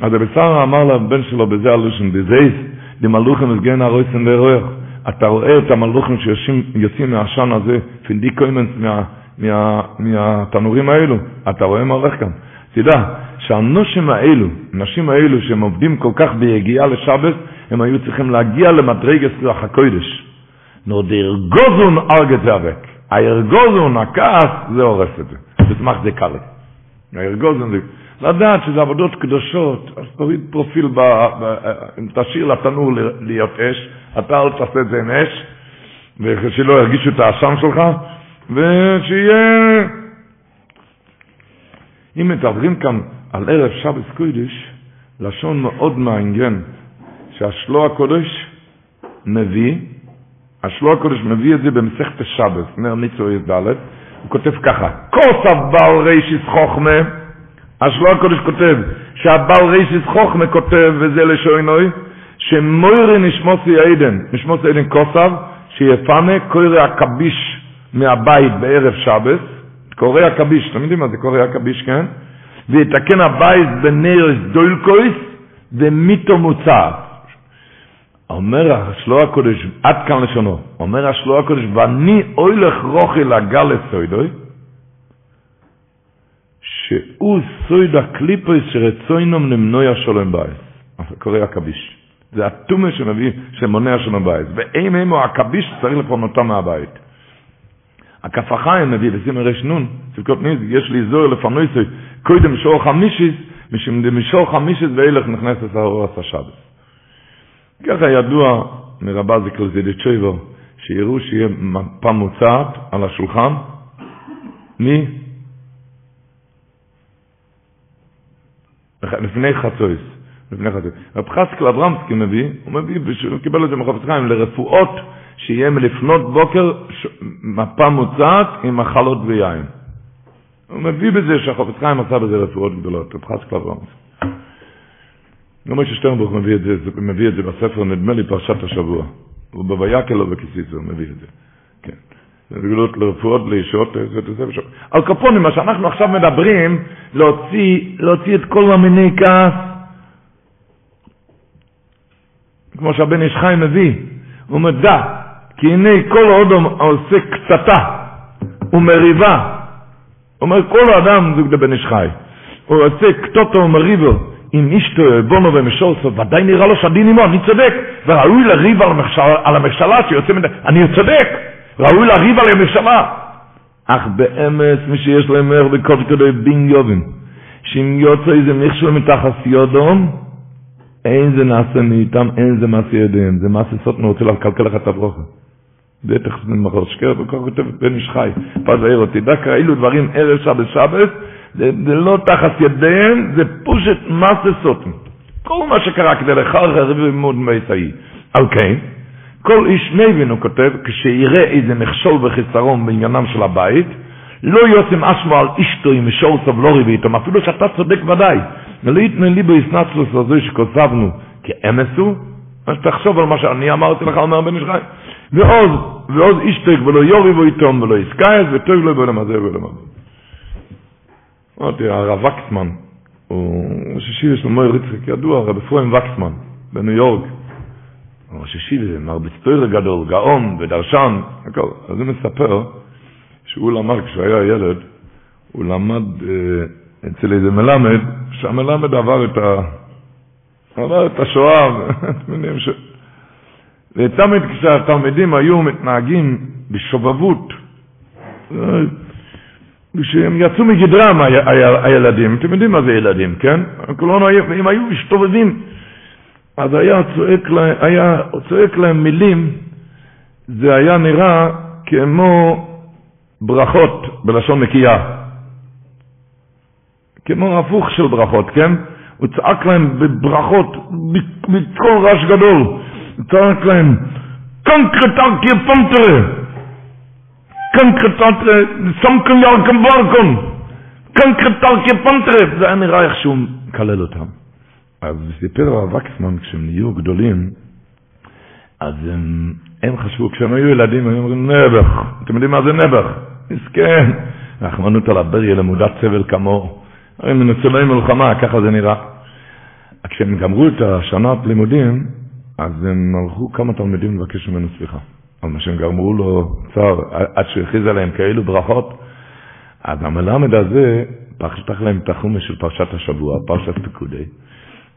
אז הבשר אמר לבן שלו בזה הלושן, בזייס, דמלוכם הסגן הרויסן לרוח. אתה רואה את המלוכים שיוצאים מהעשן הזה, פינדי קוימנס מה, מה, מהתנורים האלו, אתה רואה מה הולך כאן. תדע שהנושים האלו, נשים האלו שהם עובדים כל כך ביגיעה לשבת, הם היו צריכים להגיע למדרגת רוח הקודש. נו דרגוזון ארגת זה אבק. הארגוזון, הכעס, זה הורס את זה. תשמח זה קל. הארגוזון זה... לדעת שזה עבודות קדושות, אז תוריד פרופיל, ב, ב, אם תשאיר לתנור להיות אש, אתה אל תעשה את זה עם אש, ושלא ירגישו את האשם שלך, ושיהיה... אם מדברים כאן על ערב שבת קודש, לשון מאוד מעניין, שהשלו הקודש מביא, השלו הקודש מביא את זה במסכת השבת, אומר ניצו י"ד, הוא כותב ככה, כוסף בעל רישיס חוכמה, השלו הקודש כותב, שהבעל רישיס חוכמה כותב, וזה לשוינוי, שמוירי נשמוסי עדן, נשמוסי עדן כוסף, שיפנה קורא הקביש מהבית בערב שבת, קורא הקביש, אתם יודעים מה זה קורא הקביש, כן? ויתקן הבית בנרס דוילקויס ומיתו מוצעת. אומר השלוע הקודש, עד כאן לשונו, אומר השלוע הקודש, ואני אוילך רוכי לגל לסוידוי, שהוא סויד הקליפויס שרצוינום למנוי השולם בייס. קורא הקביש. זה הטומא שמביא, שמונע שלום בייס. ואם הם הקביש צריך לפונותם מהבית. הכף החיים מביא בסימן רש נון, צדקות ניז, יש לי זוהר לפנויסוי, קודם שור חמישיס, משום דמשור חמישיס ואילך נכנסת לאור השבת. ככה ידוע מרבה זיקל זידיצ'ויבו, שיראו שיהיה מפה מוצעת על השולחן, מי? לפני חצויס, לפני חצויס. רב חסקל אברמסקי מביא, הוא מביא, הוא קיבל את זה מחפץ חיים, לרפואות שיהיה מלפנות בוקר מפה מוצעת עם מחלות ויין. הוא מביא בזה שהחפץ חיים עשה בזה רפואות גדולות, רב חסקל אברמסקי. גם משה שטרנבוך מביא את זה, מביא את זה בספר, נדמה לי פרשת השבוע. הוא בוויקל או בכיסיס, הוא מביא את זה. כן. זה גדולות לרפואות, לישות, זה שם. על קפונים, מה שאנחנו עכשיו מדברים, להוציא, להוציא את כל המיני כעס, כמו שהבן איש חיים מביא, הוא אומר, דע, כי הנה כל אודום עושה קצתה ומריבה, אומר, כל האדם זה בן איש חי, הוא עושה קטוטו ומריבו, אם אשתו בונו ומשולסו, ודאי נראה לו שהדין עמו, אני צודק, וראוי לריב על, הממשלה, על הממשלה שיוצא מדי, אני צודק, ראוי לריב על הממשלה. אך באמת, מי שיש להם מהר בקוד כדי בין יובין, שאם יוצא איזה מכשול מתחת יודום, אין זה נעשה מאיתם, אין זה מעשה ידיהם, זה מעשה סוטנו, רוצה לקלקל לך את הברוכה. בטח זה מחר שקר, וכך כותב בן איש חי, פז העיר אותי, דקה אילו דברים ערב שבת שבת, זה, זה לא תחת ידיהם, זה פושט מסה סוטם. כל מה שקרה כדי לחרר לימוד מיסאי. על כן, כל איש נבין, הוא כותב, כשיראה איזה מכשול וחיסרון בעניינם של הבית, לא יוצם אשמו על אשתו עם משור סוב לא ריבי איתם, אפילו שאתה צודק ודאי. ולא יתנן לי בהסנצלוס הזו שכוסבנו כאמס הוא, אז תחשוב על מה שאני אמרתי לך, אומר בן ישחי. ועוז, ועוז אישתק ולא יורי בו איתום ולא יסקייס וטוב לו בעולם הזה ובעולם הזה. אמרתי, הרב וקסמן, הוא של מויר יצחק, ידוע, הרב אפרים וקסמן, בניו יורק. ראש ישיבה, מרביץ גדול, גאון ודרשן, הכל. אז הוא מספר שהוא למד, כשהוא היה ילד, הוא למד אה, אצל איזה מלמד, שהמלמד עבר את, ה... עבר את השואה, ש... ותמיד כשהתלמידים היו מתנהגים בשובבות, כשהם יצאו מגדרם הילדים, אתם יודעים מה זה ילדים, כן? כולנו, אם היו מסתובבים, אז היה צועק, להם, היה צועק להם מילים, זה היה נראה כמו ברכות בלשון נקייה. כמו הפוך של ברכות, כן? הוא צעק להם בברכות, בקול רעש גדול. הוא צעק להם, קונקרטרקי, סמקון ירקם ברקון, קונקרטרקי פונטרה. זה היה נראה איך שהוא מקלל אותם. אז סיפר הרב וקסמן, כשהם נהיו גדולים, אז הם, הם חשבו, כשהם היו ילדים, הם אומרים, נעבך. אתם יודעים מה זה נעבך? מסכן. רחמנות על הבריה למודת סבל כמוהו. הרי מנצלי מלחמה, ככה זה נראה. כשהם גמרו את השנת לימודים, אז הם הלכו כמה תלמידים לבקש ממנו סליחה. על מה שהם גרמו לו צער, עד שהכריז עליהם כאלו ברכות. אז המלמד הזה פתח להם את החומש של פרשת השבוע, פרשת פקודי,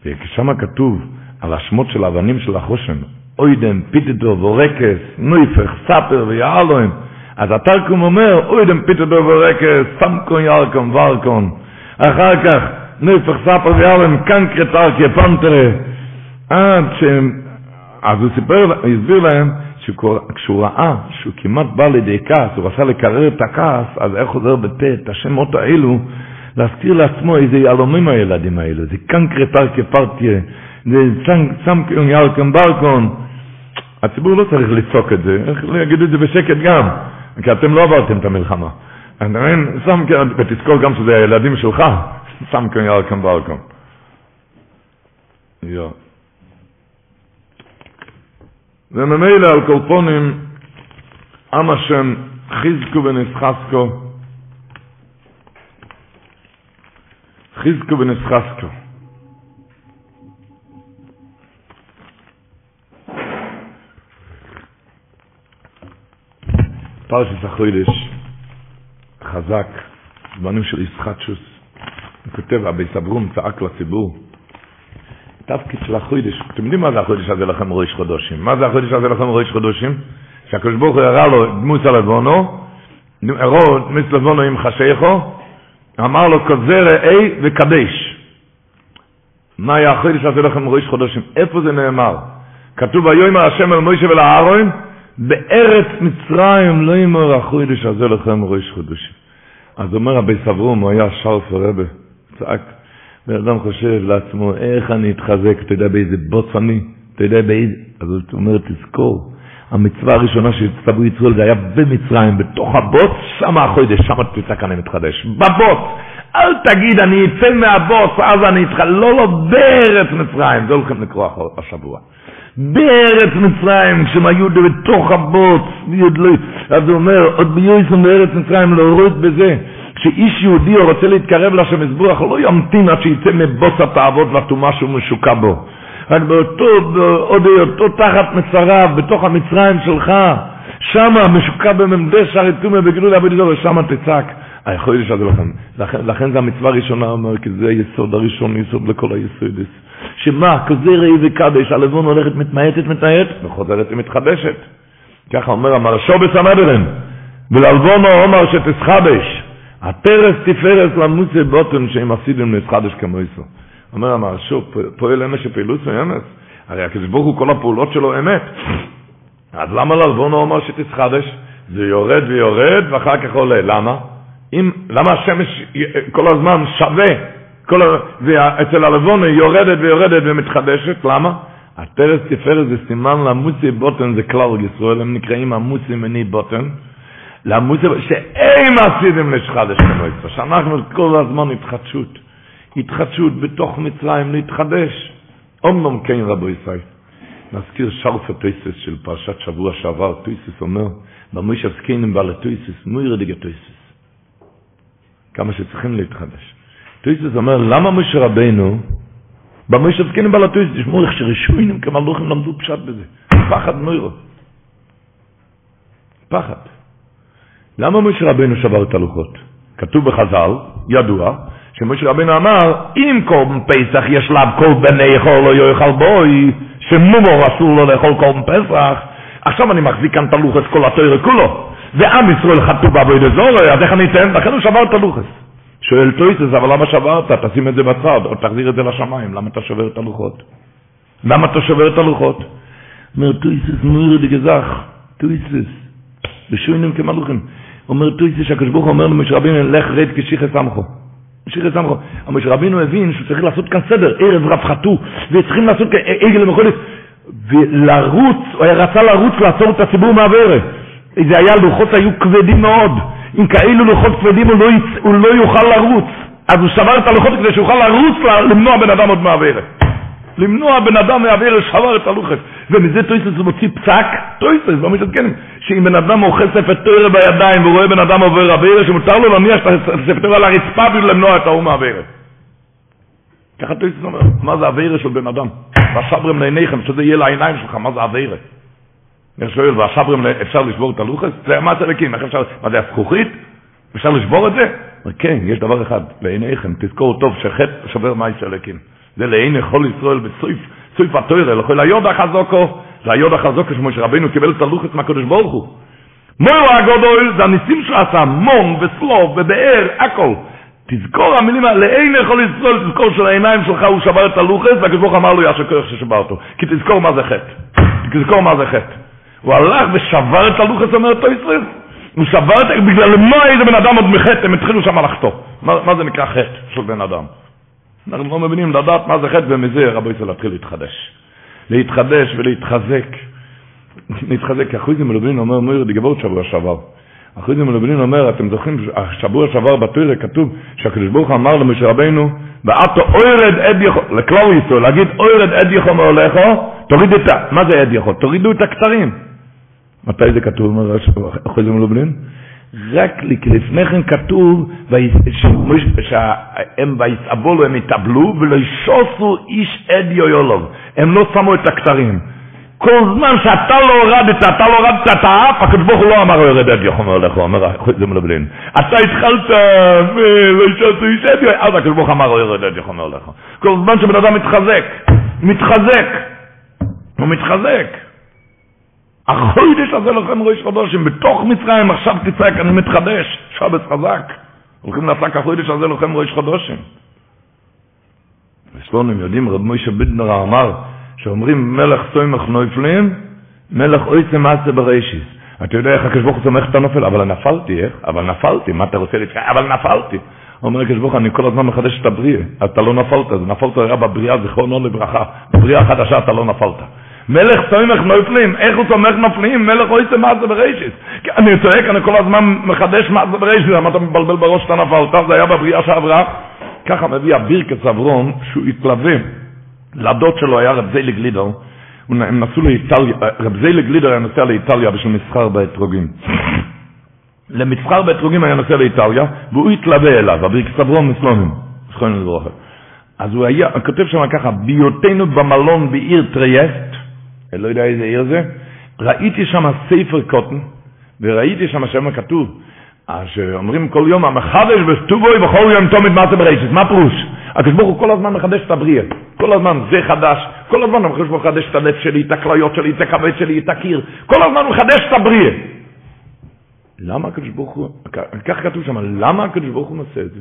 ושם כתוב על השמות של האבנים של החושן, אוידם, פיתדו, וורקס, נויפך, ספר ויעלוהם. אז התרקום אומר, אוידם, פיתדו, וורקס, סמקון, ירקון, ורקון. אחר כך נפח ספר ויאלם קנקרט ארקי פנטרה עד שהם אז הוא סיפר, הסביר להם שכשהוא ראה שהוא כמעט בא לידי כעס, הוא רצה לקרר את הכעס, אז איך חוזר בפה את השמות האלו, להזכיר לעצמו איזה יהלומים הילדים האלו, זה קנקרט ארקי פרטיה, זה סמקיון ירקם ברקון. הציבור לא צריך לצעוק את זה, איך להגיד את זה בשקט גם, כי אתם לא עברתם את המלחמה. כאן, ותזכור גם שזה הילדים שלך, שם כאן ירקם וארקם. וממילא על קולפונים, עם השם חיזקו ונסחסקו, חיזקו ונסחסקו. פרשת החוידש, חזק, זמנים של ישחטשוס. הוא כותב, אבי סברום צעק לציבור, תפקיד של החוידש, אתם יודעים מה זה החוידש הזה לכם ראש חודשים? מה זה החוידש הזה לכם ראש חודשים? שהקדוש ברוך הוא הראה לו דמוס הלבונו, הראו דמוס לבונו עם חשיכו, אמר לו כזה ראה וקדש. מה היה החוידש הזה לכם ראש חודשים? איפה זה נאמר? כתוב ויאמר השם אל מוישה ולאהרון, בארץ מצרים לא יאמר החוידש הזה לכם ראש חודשים. אז אומר רבי סברום, הוא היה שרף הרבה, צעק, בן אדם חושב לעצמו, איך אני אתחזק, אתה יודע באיזה בוץ אני, אתה יודע באיזה, אז הוא אומר, תזכור, המצווה הראשונה שהצטברו יצרול זה היה במצרים, בתוך הבוץ, שם החודש, שם תצעק אני מתחדש, בבוץ, אל תגיד אני אצא מהבוץ, אז אני אתך, לא, לא, בארץ מצרים, זה הולכים לקרוא השבוע. בארץ מצרים, כשהם היו בתוך הבוץ, לא- אז הוא אומר, עוד ביועסם בארץ מצרים להוריד בזה, שאיש יהודי רוצה להתקרב לשם מזבוח, לא ימתין עד שיצא מבוץ התאוות והטומאה שהוא משוקע בו. רק באותו, עוד היותו תחת מצריו, בתוך המצרים שלך, שמה משוקע בממדי שערי תומא בגלוי לעבוד איתו, ושמה תצעק. היכול יש לזה לכם. לכן, לכן זה המצווה הראשונה, אומר, כי זה היסוד הראשון, יסוד לכל היסודס. שמה, כזה ראי וקדש, הלבון הולכת מתמעטת, מתמעטת, וחוזרת ומתחדשת. ככה אומר המרשו בסמדרן, וללבונו אומר שתסחדש. התרס תפארס למוצי בוטן שהם לסחדש כמו איסו. אומר המרשו, פועל אמש שפעילות מסוימת, הרי הקדוש ברוך הוא כל הפעולות שלו אמת. אז למה ללבונו אומר שתסחדש? זה יורד ויורד ואחר כך עולה. למה? אם, למה השמש כל הזמן שווה, כל, ואצל הלבון היא יורדת ויורדת ומתחדשת, למה? הטרס תפארת זה סימן למוסי בוטן, זה כלל ישראל, הם נקראים המוסי מני בוטן, למוסי, שאין עשיתם לשחדש כמועצה, שאנחנו כל הזמן התחדשות, התחדשות בתוך מצרים להתחדש. אומנם כן רבו ישראל, נזכיר שרפה טויסס של פרשת שבוע שעבר, טויסס אומר, במוישב סקיינים בעל הטויסס, מוירה דיגה טויסס. כמה שצריכים להתחדש. טויסס אומר, למה משה רבנו, במוישב סקיינים בעל הטויסס, תשמעו איך שרשוינים כמלוכים למדו פשט בזה. פחד מוירו. פחד. למה משה רבנו שבר את הלוחות? כתוב בחז"ל, ידוע, שמשה רבנו אמר, אם קורבן פסח יש לאו כל בני יכול לא יאכל בוי, שמומור אסור לו לאכול קורבן פסח, עכשיו אני מחזיק כאן את הלוחס כל התוירה כולו, ועם ישראל חטאו בעבודת זורי, אז איך אני אתן? לכן הוא שבר את הלוחס. שואל טויסס, אבל למה שברת? תשים את זה בצד, או תחזיר את זה לשמיים, למה אתה שובר את הלוחות? למה אתה שובר את הלוחות? אומר טויסס, מוירי דגזך, טויסס, בשוינים כמלוכים. אומר טויסס שהקדוש אומר למשה רבינו, לך רד כשיחס עמכו. שיחס עמכו. אבל משה רבינו הבין שהוא צריך לעשות כאן סדר, ערב רווחתו, וצריכים לעשות עגל למחולת, ולרוץ, הוא רצה לרוץ לעצור את הציבור מהברך. זה היה, לוחות היו כבדים מאוד. עם כאלו לוחות כבדים הוא לא, יצ... הוא לא יוכל לרוץ. אז הוא שבר את הלוחות כדי שיוכל לרוץ למנוע בן אדם עוד מהברך. למנוע בן אדם מהברך שבר את הלוחת. ומזה טויסס מוציא פסק, טויסס, לא מתעדכן, שאם בן אדם אוכל ספר תוירה בידיים ורואה בן אדם עובר הברך, שמותר לו להניח את הספר תוירה על הרצפה בשביל למנוע את ההוא מהברך. ככה טויסס אומר, מה זה הברך של בן אדם? והשברם לעיניכם, שזה יהיה לעיניים שלך, מה זה הברך? אני שואל, והשברם, אפשר לשבור את הלוחס? זה מה לקים, איך אפשר, מה זה הזכוכית? אפשר לשבור את זה? כן, יש דבר אחד, לעיניכם, תזכור טוב שחטא שובר מה יש לקים. זה לעיני כל ישראל בסויף, סויף התוירה, לכל היוד החזוקו, זה היוד החזוקו שמשה רבינו קיבל את הלוחס מהקדוש ברוך הוא. מוירו הגדול זה הניסים שהוא עשה, מום וסלוב ובאר, הכל. תזכור המילים האלה, לעיני כל ישראל, תזכור של העיניים שלך הוא שבר את הלוחס, והקדוש ברוך אמר לו ישר כוח ששבר אותו. כי תזכור מה זה חטא. תזכור מה זה חטא. הוא הלך ושבר את הלוחס, אומר אותו ישראל. הוא שבר את, בגלל מה איזה בן אדם עוד מחטא, הם התחילו שם לחטוא. מה, מה זה נקרא חטא של בן אדם? אנחנו לא מבינים לדעת מה זה חטא, ומזה רבו ישראל להתחיל להתחדש. להתחדש ולהתחזק. להתחזק, אחוזי מלובלין אומר, מויר דגבות שבוע שעבר. אחוזי מלובלין אומר, אתם זוכרים, שבוע שעבר בתוירה כתוב שהקדוש ברוך אמר למשה רבינו, ואתו אוירד עד יכול, לכלל ישראל, להגיד אוירד עד יכול מעולךו, תוריד את ה... מה זה עד יכול? תורידו את הכתרים. מתי זה כתוב, אומר אחוזי מלובלין? רק לפני כן כתוב שהם ויסעבולו, הם התאבלו ולא ישוסו איש עד יויולוב. הם לא שמו את הכתרים. כל זמן שאתה לא הורדת, אתה לא הורדת את האף, הקדוש ברוך הוא לא אמר יורד עד יחום הולך, הוא אומר, זה מלבלין. אתה התחלת, ולא ישוסו איש עד יויולוב, אז הקדוש ברוך אמר יורד עד יחום הולך. כל זמן שבן אדם מתחזק, מתחזק, הוא מתחזק. החודש הזה לכם ראש חדושים, בתוך מצרים עכשיו תצעק, אני מתחדש, שבת חזק. הולכים לעסק החודש הזה לכם ראש חדושים. וסלונים יודעים, רב מוישה בידנר אמר, שאומרים מלך סוימך נויפלים, מלך אויסם מעשה בראשיס. אתה יודע איך הוא סומך את הנופל? אבל נפלתי, איך? אבל נפלתי, מה אתה רוצה להתקרב? אבל נפלתי. אומר הקדוש ברוך אני כל הזמן מחדש את הבריאה, אתה לא נפלת, נפלת היה בבריאה, זיכרונו לברכה. בבריאה החדשה אתה לא נפלת. מלך סומך נופלים, איך הוא סומך נופלים? מלך אויסם מעשה בראשיס. אני צועק, אני כל הזמן מחדש מעשה בראשיס, למה אתה מבלבל בראש שאתה נפלת? זה היה בבריאה שעברה. ככה מביא הבירקס אברום, שהוא התלווה. לדוד שלו היה רב זיילי גלידר, הם נסעו לאיטליה, רב זיילי גלידר היה נוסע לאיטליה בשביל מסחר באתרוגים. למסחר באתרוגים היה נוסע לאיטליה, והוא התלווה אליו, אבירקס אברום מסלונים, זכרנו לברכה. אז הוא היה, הוא כותב שם ככה, בהיותנו במלון בעיר טרייסט, אני לא יודע איזה עיר זה, ראיתי שם ספר קוטן, וראיתי שם שם כתוב, אז אומרים כל יום, המחדש בסטובוי בכל יום תומד מעשה ברשת, מה פירוש? הקדוש ברוך הוא כל הזמן מחדש את הבריאה, כל הזמן זה חדש, כל הזמן הקדוש ברוך הוא מחדש את הלב שלי, את הכליות שלי, את הכבד שלי, את הקיר, כל הזמן הוא מחדש את הבריאה. למה הקדוש ברוך הוא, כך כתוב שם, למה הקדוש ברוך הוא עושה את זה?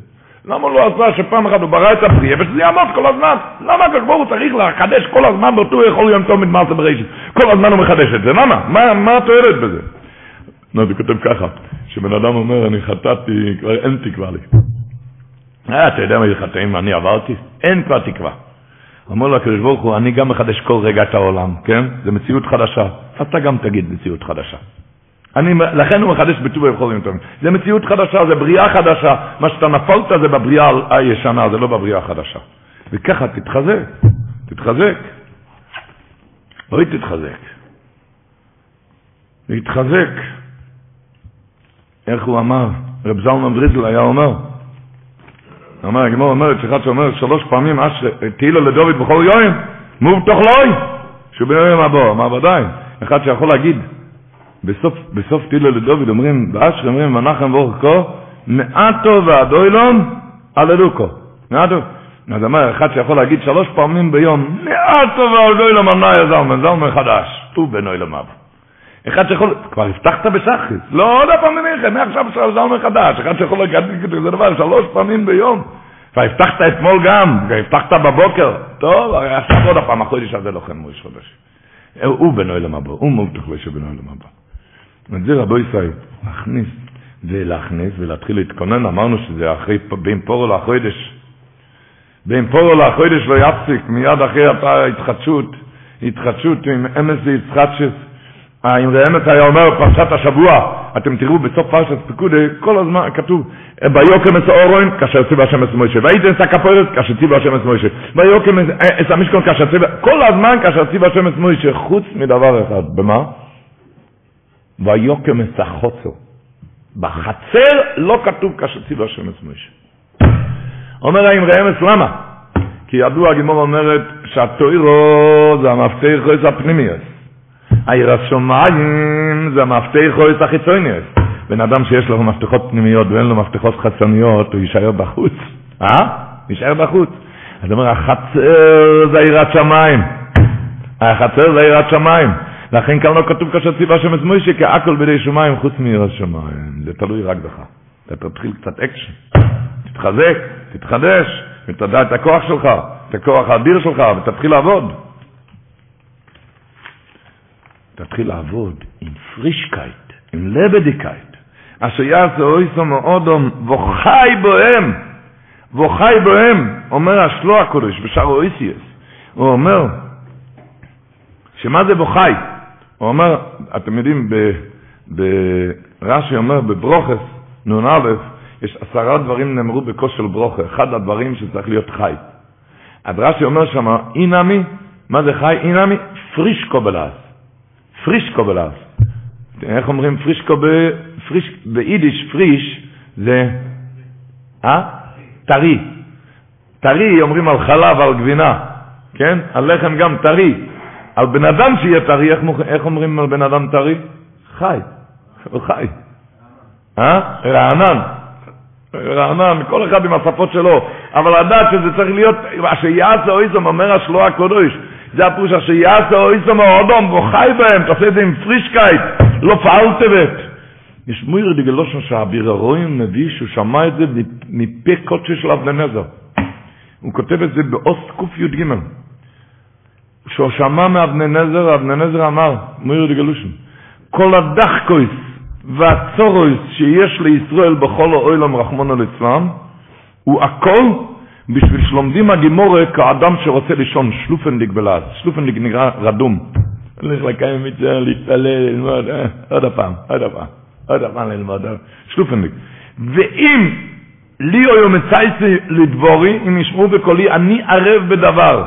למה לא עשה שפעם אחת הוא ברא את הבריאה ושזה יעמוד כל הזמן? למה הקדוש ברוך הוא צריך לחדש כל הזמן באותו יכול יום תומד מעשה ברשת? כל הזמן הוא מחדש את זה, למה? מה, מה התועלת בזה? לא, זה כותב ככה, שבן אדם אומר, אני חטאתי, כבר אין תקווה לי. אה, אתה יודע מה זה חטאים אני עברתי? אין כבר תקווה. אמר לו הקדוש ברוך הוא, אני גם מחדש כל רגע את העולם, כן? זה מציאות חדשה. אתה גם תגיד מציאות חדשה. אני, לכן הוא מחדש בטוב ובכל טובים. זה מציאות חדשה, זה בריאה חדשה. מה שאתה נפלת זה בבריאה הישנה, זה לא בבריאה החדשה. וככה תתחזק, תתחזק. אוי תתחזק. להתחזק. איך הוא אמר? רב זלמן בריזל היה אומר, אמר, הגמור אומרת שאחד שאומר שלוש פעמים, תהילו לדוד בכל יום, מובטח לוי, שהוא ביום הבא, מה ודאי, אחד שיכול להגיד, בסוף, בסוף תהילו לדוד אומרים, באשר אומרים, מנחם ברוך כה, מעטו ועדוילון, הללוקו. מעטו. אז אמר, אחד שיכול להגיד שלוש פעמים ביום, מעטו ועדוילון, אמנה זלמן, זלמן חדש, הוא בנוי למבוא. אחד שיכול, כבר הבטחת בשחריס, לא עוד פעם מניחם, מעכשיו זלמן חדש, אחד שיכול להגיד כזה דבר שלוש פעמים ביום. והבטחת אתמול גם, והבטחת בבוקר, טוב, עכשיו עוד פעם, החודש הזה לוחם מויש חודש. הוא בנוי למבוא, הוא מובטח לו שבנוי למבוא. ואת זה רבו ישראל, להכניס ולהכניס ולהתחיל להתכונן, אמרנו שזה אחרי, בין פורו לחודש. בין פורו לחודש לא יפסיק, מיד אחרי ההתחדשות, התחדשות עם אמס ויצחדשס, אם ראמת היה אומר פרשת השבוע, אתם תראו בסוף פרשת פקודי, כל הזמן כתוב, ביוקם אס אורוין, כאשר ציווה השם אס מוישה, והייתם אס הכפורת, כאשר ציווה השם אס מוישה, ויוקם אס המשכון, כאשר ציווה, כל הזמן כאשר ציווה השם אס מוישה, חוץ מדבר אחד, במה? ויוקם אס החוצו. בחצר לא כתוב ציווה השם אס מוישה. אומר האם ראמס, למה? כי ידוע, הגימור אומרת, שהתוירו זה המפתח הפנימיות. העיר השומעים זה המפתח או את החיצוניות. בן אדם שיש לו מפתחות פנימיות ואין לו מפתחות חיצוניות, הוא יישאר בחוץ. אה? יישאר בחוץ. אז אומר, החצר זה יראת שמיים. החצר זה יראת שמיים. לכן כאן לא כתוב כאשר ציווה שם את מוישה, כי הכל בידי שמיים חוץ מיראת שמיים. זה תלוי רק בך. אתה תתחיל קצת אקשן. תתחזק, תתחדש, ותדע את הכוח שלך, את הכוח האדיר שלך, ותתחיל לעבוד. תתחיל לעבוד עם פרישקייט, עם לבדיקייט, אשר יעשה אויסו מאודום וחי בוהם, וחי בוהם, אומר השלו הקודש בשער אויסיאס, הוא אומר, שמה זה בוחי? הוא אומר, אתם יודעים, רש"י אומר בברוכס, נ"א, יש עשרה דברים נאמרו בכושר ברוכה, אחד הדברים שצריך להיות חי. אז רש"י אומר שם, אי נמי, מה זה חי? אי נמי, פרישקו בלעז. פרישקו בלעז. איך אומרים פרישקו בפריש, ביידיש פריש זה, אה? טרי. טרי אומרים על חלב, על גבינה, כן? על לחם גם טרי. על בן אדם שיהיה טרי, איך, איך אומרים על בן אדם טרי? חי. הוא חי. אה? רענן. רענן, כל אחד עם השפות שלו. אבל לדעת שזה צריך להיות, שיעשה אויזם, אומר השלוע הקודש, זה הפירוש אשר יעשה אויסו מאודום וחי בהם, תעשה את זה עם פרישקייט, לא פעלת יש מויר דגלושן שהאביר הרואים מביא שהוא שמע את זה מפה קודשי של אבני נזר. הוא כותב את זה באוסט קי"ג. שהוא שמע מאבני נזר, אבני נזר אמר, מויר דגלושן, כל הדחקויס והצורויס שיש לישראל בכל האוילם רחמונו ליצלם, הוא הכל בשביל שלומדים הגימורה כאדם שרוצה לישון שלופנדיק בלעד. שלופנדיק נקרא רדום. הולך לקיים מצווה, להתפלל, ללמוד, אה, עוד הפעם, עוד הפעם, עוד הפעם ללמוד, אה, שלופנדיק. ואם לי או מצייסי לדבורי, אם ישמעו בקולי, אני ערב בדבר,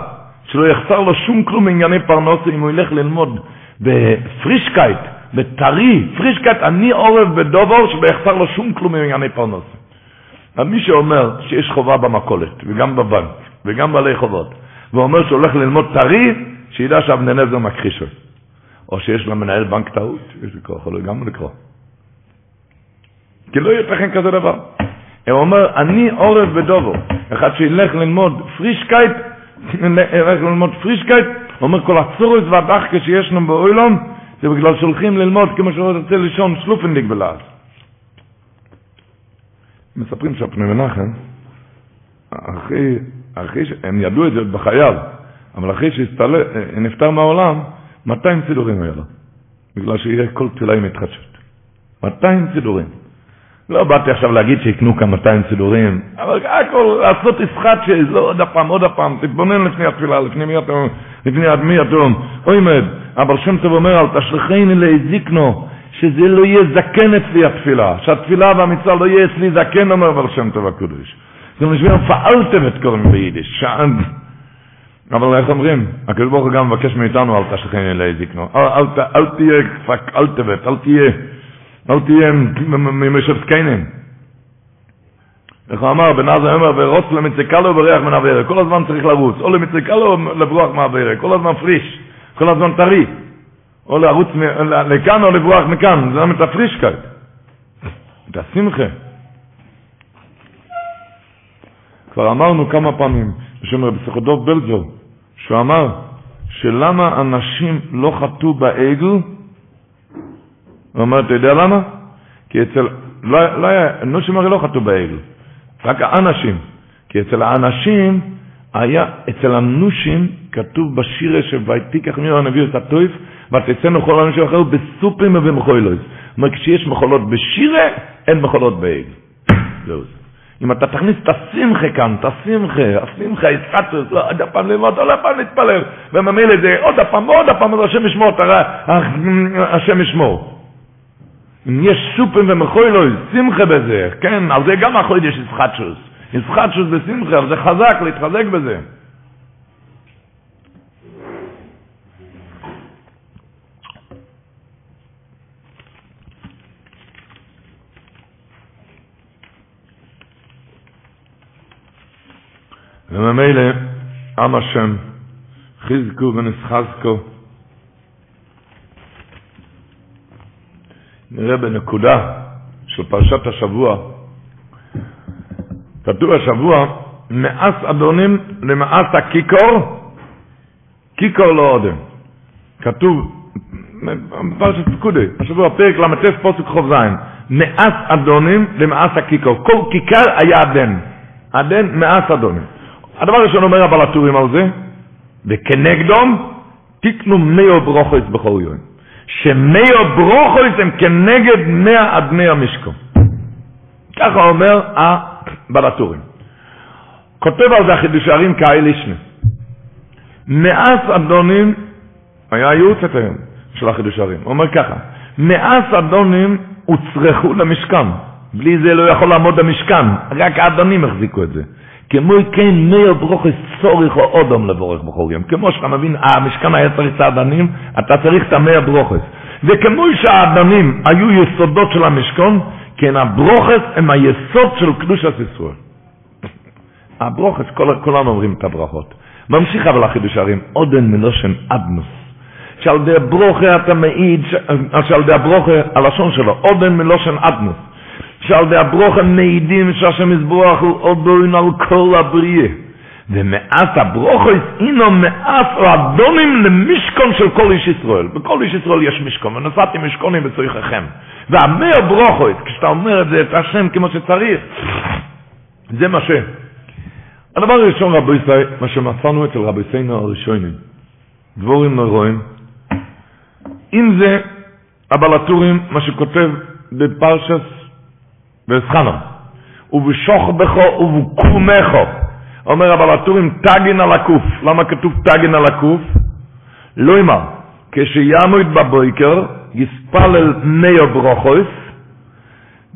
שלא יחסר לו שום כלום מענייני פרנסה, אם הוא ילך ללמוד בפרישקייט, בטרי, פרישקייט, אני ערב בדבר, שלא יחסר לו שום כלום מענייני. אז מי שאומר שיש חובה במכולת, וגם בבנק, וגם בעלי חובות, ואומר שהוא הולך ללמוד טרי, שידע שאבני נזר מכחיש אותו. או שיש למנהל בנק טעות, יש לי כוח, יכול גם לקרוא. כי לא ייתכן כזה דבר. הוא אומר, אני ערב בדבר. אחד שילך ללמוד פרישקייט, ילך ללמוד פרישקייט, אומר, כל הצרות והדחקה שיש לנו בעולם, זה בגלל שהולכים ללמוד כמו שהוא רוצה לישון שלאָפנדיק בלעד. מספרים שהפני מנחם, אחרי, אחרי, הם ידעו את זה בחייו, אבל אחרי שנפטר מהעולם, 200 סידורים היה לו, בגלל שיהיה כל תפילה עם התחדשות. 200 סידורים. לא באתי עכשיו להגיד שיקנו כאן 200 סידורים, אבל הכל, לעשות ישחט שלא עוד הפעם, עוד הפעם, תתבונן לפני התפילה, לפני מי אתם, לפני עד מי אתם, אוי מד, אבל שם טוב אומר, אל תשלחני להזיקנו, שזה לא יהיה זקן אצלי התפילה, שהתפילה והמצווה לא יהיה אצלי זקן, אומר בר שם טוב הקודש. זה משמע פעלתם את קוראים ביידיש, שען. אבל איך אומרים? הקדוש ברוך הוא גם מבקש מאיתנו, אל תשכן אלי זקנו. אל תהיה אל תהיה, אל תהיה ממשת זקנים. איך הוא אמר, בן עזאי אומר, הוי רץ למצווה קלה ובורח מן העבירה. כל הזמן צריך לרוץ, או למצווה קלה לברוח מהעבירה. כל הזמן פריש, כל הזמן טרי. או לרוץ לכאן או לברוח מכאן, זה את הפרישקייט. את השמחה. כבר אמרנו כמה פעמים, בשם רבי סחודוב בלזור, שהוא אמר שלמה אנשים לא חטאו בעגל, הוא אומר, אתה יודע למה? כי אצל, לא, לא היה, אנושים הרי לא חטאו בעגל, רק האנשים. כי אצל האנשים היה, אצל הנושים כתוב בשירה שויתיקח ממנו הנביא את הטויף, ותצאנו כל האנשים אחר בסופים ובמחוילויז. זאת אומרת, כשיש מחולות בשירה, אין מחולות בעגל. זהו זה. אם אתה תכניס את השמחה כאן, את השמחה, השמחה, יצחטוס, לא, עוד הפעם ללמוד, עוד הפעם להתפלל, וממילא זה עוד הפעם, עוד הפעם, אז השם ישמור, השם ישמור. אם יש סופים ומחוילוי, שמחה בזה, כן, על זה גם החודש יצחטוס. יצחטוס בשמחה, אבל זה חזק, להתחזק בזה. וממילא עם השם חזקו ונסחזקו נראה בנקודה של פרשת השבוע. כתוב השבוע מאס אדונים למאס הכיכור כיכור לא אודם כתוב פרשת פקודי השבוע פרק ל"ט פוסק זין. מאס אדונים למאס הכיכור. כל כיכר היה אדן אדן מאס אדונים. הדבר הראשון אומר הבעל הטורים על זה, וכנגדום תקנו מאו ברוכויס בכל יום. שמאו ברוכויס הם כנגד מאה עד מאה משכו. ככה אומר הבעל הטורים. כותב על זה החידוש הערים כאיל ישנה. מאז אדונים, היה ייעוץ את היום של החידוש הערים, הוא אומר ככה, מאז אדונים הוצרכו למשכן, בלי זה לא יכול לעמוד המשכן, רק האדונים החזיקו את זה. כמו כן מאיר ברוכס צורך או אודם לבורך בכל יום. כמו שאתה מבין, המשכן היה צריך את האדנים, אתה צריך את המאיר ברוכס. וכמו שהאדנים היו יסודות של המשכון, כן הברוכס הם היסוד של קדושת ישראל. הברוכס, כל, כולנו אומרים את הברכות. ממשיך אבל החידוש הרים, עודן מלושן אדנוס. שעל די הברוכה אתה מעיד, שעל די הברוכה, הלשון שלו, עודן מלושן אדנוס. שעל די הברוכן מעידים שהשם יסבוח הוא עודוין על כל הבריאה. ומעט הברוכויס אינו מעט או אדונים למשכון של כל איש ישראל. בכל איש ישראל יש משכון, ונפעתי משכונים בצריככם. והמאה ברוכויס, כשאתה אומר את זה, את השם כמו שצריך, זה מה ש... הדבר הראשון, רבו ישראל, מה שמצאנו אצל רבי סיינו הראשונים, דבורים נרואים, אם זה הבלטורים, מה שכותב בפרשס וסחנם. ובשוך בכו ובקומכו. אומר אבל הטורים תגין על הקוף. למה כתוב תגין על הקוף? לא אמר, כשיעמוד בבויקר, יספלל מאו ברוכויס,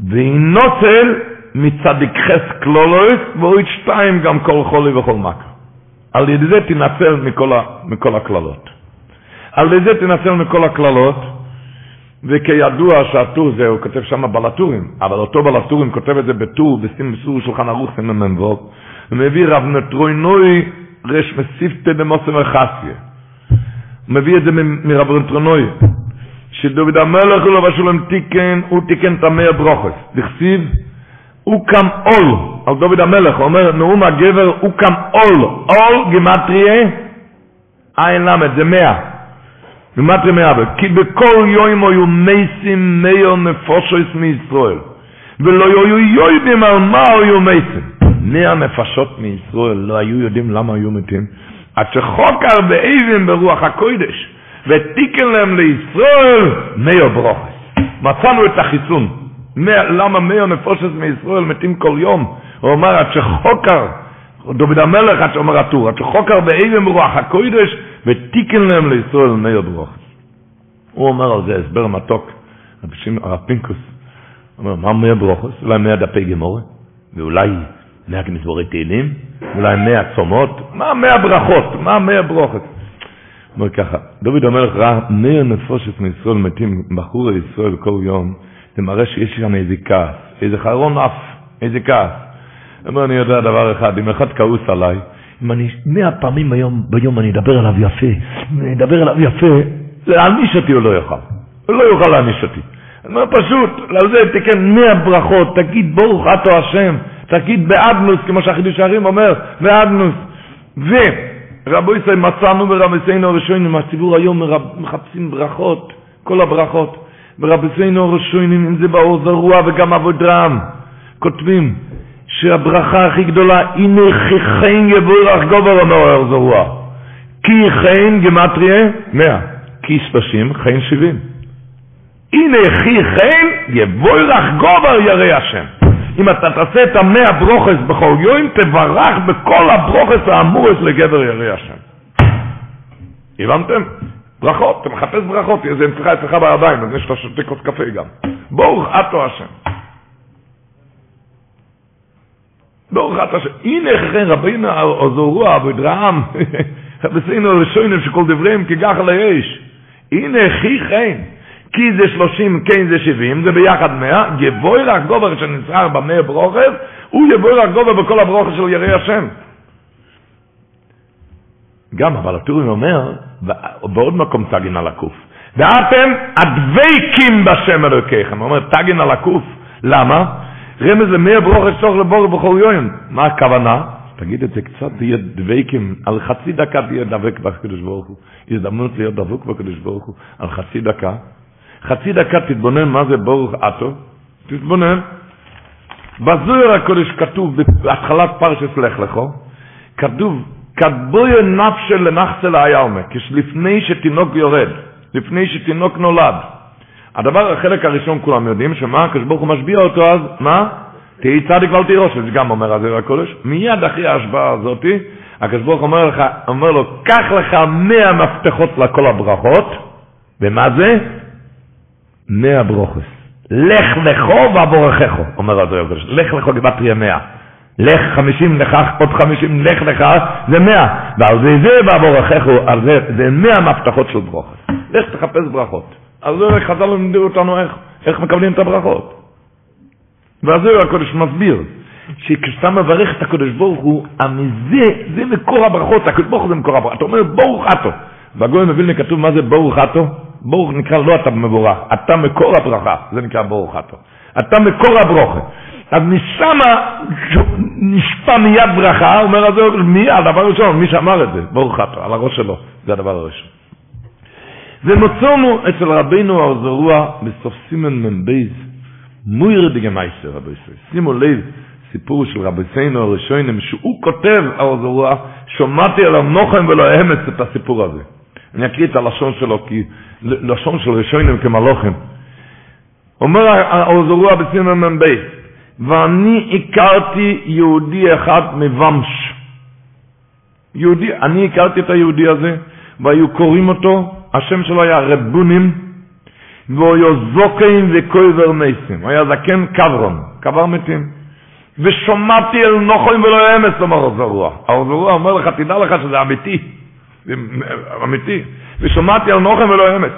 וינוצל מצדיק חס קלולויס, ועוד שתיים גם כל חולי וכל מכה. על ידי זה תנצל מכל, מכל הקללות. על ידי זה תנצל מכל הקללות, וכידוע שהטור זה, הוא כותב שם בלטורים, אבל אותו בלטורים כותב את זה בטור, בשים בסור שולחן ערוך סמ"ו, ומביא רב נטרוינוי רש מסיפתא דמוסם החסיה. הוא מביא את זה מרב נטרוינוי, שדוד המלך הוא לבשול עם תיקן, הוא תיקן את המאה ברוכס. דכסיב, הוא קם עול, על דוד המלך, הוא אומר, נאום הגבר, הוא קם עול, עול גימטריה, עין למד, זה מאה. ומטרי מאבא, כי בכל יום היו מייסים מאו נפושויס מישראל, ולא היו יודעים על מה היו מייסים. מאה נפשות מישראל לא היו יודעים למה היו מתים, עד שחוקר באבן ברוח הקודש, ותיקן להם לישראל מאו ברוכס. מצאנו את החיסון. למה מאו נפושת מישראל מתים כל יום? הוא אומר, עד שחוקר, דוד המלך, עד שאומר הטור, עד שחוקר באבן ברוח הקודש, ותיקן להם לישראל מאיר ברוך. הוא אומר על זה הסבר מתוק, הרב פינקוס, אומר, מה מאיר ברוכוס? אולי מאיר דפי גמורה, ואולי מאה מזמורי תהילים, אולי מאה צומות, מה מאה ברכות, מה מאה ברוכת. אומר ככה, דוד המלך ראה מאה נפושת מישראל מתים, בחור ישראל כל יום, זה מראה שיש שם איזה כעס, איזה חרון אף, איזה כעס. אומר, אני יודע דבר אחד, אם אחד כעוס עליי, מאה פעמים ביום, ביום אני אדבר עליו יפה, אני אדבר עליו יפה, להעניש אותי הוא לא יוכל. הוא לא יוכל להעניש אותי. אומר פשוט, על זה תקן מאה ברכות, תגיד ברוך אתו השם, תגיד באדנוס, כמו שהחידוש הערים אומר, באדנוס. ורבו ישראל מצאנו ורבסינו הראשונים, הציבור היום מחפשים ברכות, כל הברכות. ורבסינו הראשונים, אם זה באור זרוע וגם עבודם, כותבים שהברכה הכי גדולה, הנה חן יבורך גובר האור זרוע. כי חן גמטריה, מאה. כי ספשים, חן שבעים. הנה חי חן יבורך גובר ירא השם. אם אתה תעשה את המאה ברוכס בכל יום, תברך בכל הברוכס האמורס לגבר ירא השם. הבנתם? ברכות, אתה מחפש ברכות, זה אצלך אצלך בידיים, אז יש לך שותה כוס קפה גם. ברוך אתו השם. אתו השם. הנה חן רבינו עזורו אבודרעם, בסיינו ראשונים שכל דבריהם כגח לאש. הנה חי חן. כי זה שלושים, כן זה שבעים, זה ביחד מאה, יבואי לך גובר שנצחר במאה ברוכס, הוא יבואי לך גובר בכל הברוכס של יראי השם. גם, אבל הטורים אומר, בעוד מקום תגין על הקוף, ואתם הדבקים בשם אלוקיכם, הוא אומר תגין על הקוף, למה? רמז למאה ברוכס שוך לבור בכל יום, מה הכוונה? תגיד את זה קצת, תהיה דבקים, על חצי דקה תהיה דבק בקדוש ברוך הוא, הזדמנות להיות דבוק בקדוש ברוך הוא, על חצי דקה, חצי דקה תתבונן מה זה ברוך אטו, תתבונן. בזוהר הקודש כתוב בהתחלת פרשת לך לכו, כתוב, כתבויה נפשל לנחצל היאלמה, כשלפני שתינוק יורד, לפני שתינוק נולד. הדבר, החלק הראשון כולם יודעים, שמה, הקדוש הוא משביע אותו אז, מה? תהי צדיק ואל תהי זה גם אומר הזוהר הקודש. מיד אחרי ההשבעה הזאתי, הקדוש ברוך אומר לך, אומר לו, קח לך מאה מפתחות לכל הברכות, ומה זה? מאה ברוכס. לך לכו ועבורכךו, אומר הדבר הקדוש. לך לכו גיבטריה מאה. לך חמישים לכך, עוד חמישים, לך לך, זה מאה. ועל זה זה זה, זה מאה מפתחות של ברוכס. לך תחפש ברכות. אז זה חז"ל לימדו אותנו איך, איך מקבלים את הברכות. ואז זה הקודש מסביר, שכשאתה מברך את הקודש ברוך הוא, מזה, זה מקור הברכות, הקודש ברוך הוא זה מקור הברכות. אתה אומר ברוך אתו. בגוי מווילנה כתוב מה זה ברוך אתו? ברוך נקרא לא אתה מבורך, אתה מקור הברכה, זה נקרא ברוך אתו. אתה מקור הברוכה. אז משם נשפע מיד ברכה, אומר הזה, מי? הדבר הראשון, מי שאמר את זה, ברוך אתו, על הראש שלו, זה הדבר הראשון. ומצאנו אצל רבינו האוזרוע בסוף סימן מ"בייז, מויר דגמייסר רבי ישראל. שימו לב, סיפור של רבי סיינו הראשונים, שהוא כותב האוזרוע, שמעתי על המוחם ולא האמץ את הסיפור הזה. אני אקריא את הלשון שלו, כי לשון של ראשונים כמלוכים. אומר האוזרוע בסימן מ"ב, ואני הכרתי יהודי אחד מבמש. יהודי, אני הכרתי את היהודי הזה, והיו קוראים אותו, השם שלו היה רבונים, והוא היה זוקאים וקויבר. הוא היה זקן קברון, קבר מתים. ושומעתי אל נוחוים ולא אמס, אומר האוזרוע. האוזרוע אומר לך, תדע לך שזה אמיתי. אמיתי. ושמעתי על נוחם ולא אמץ.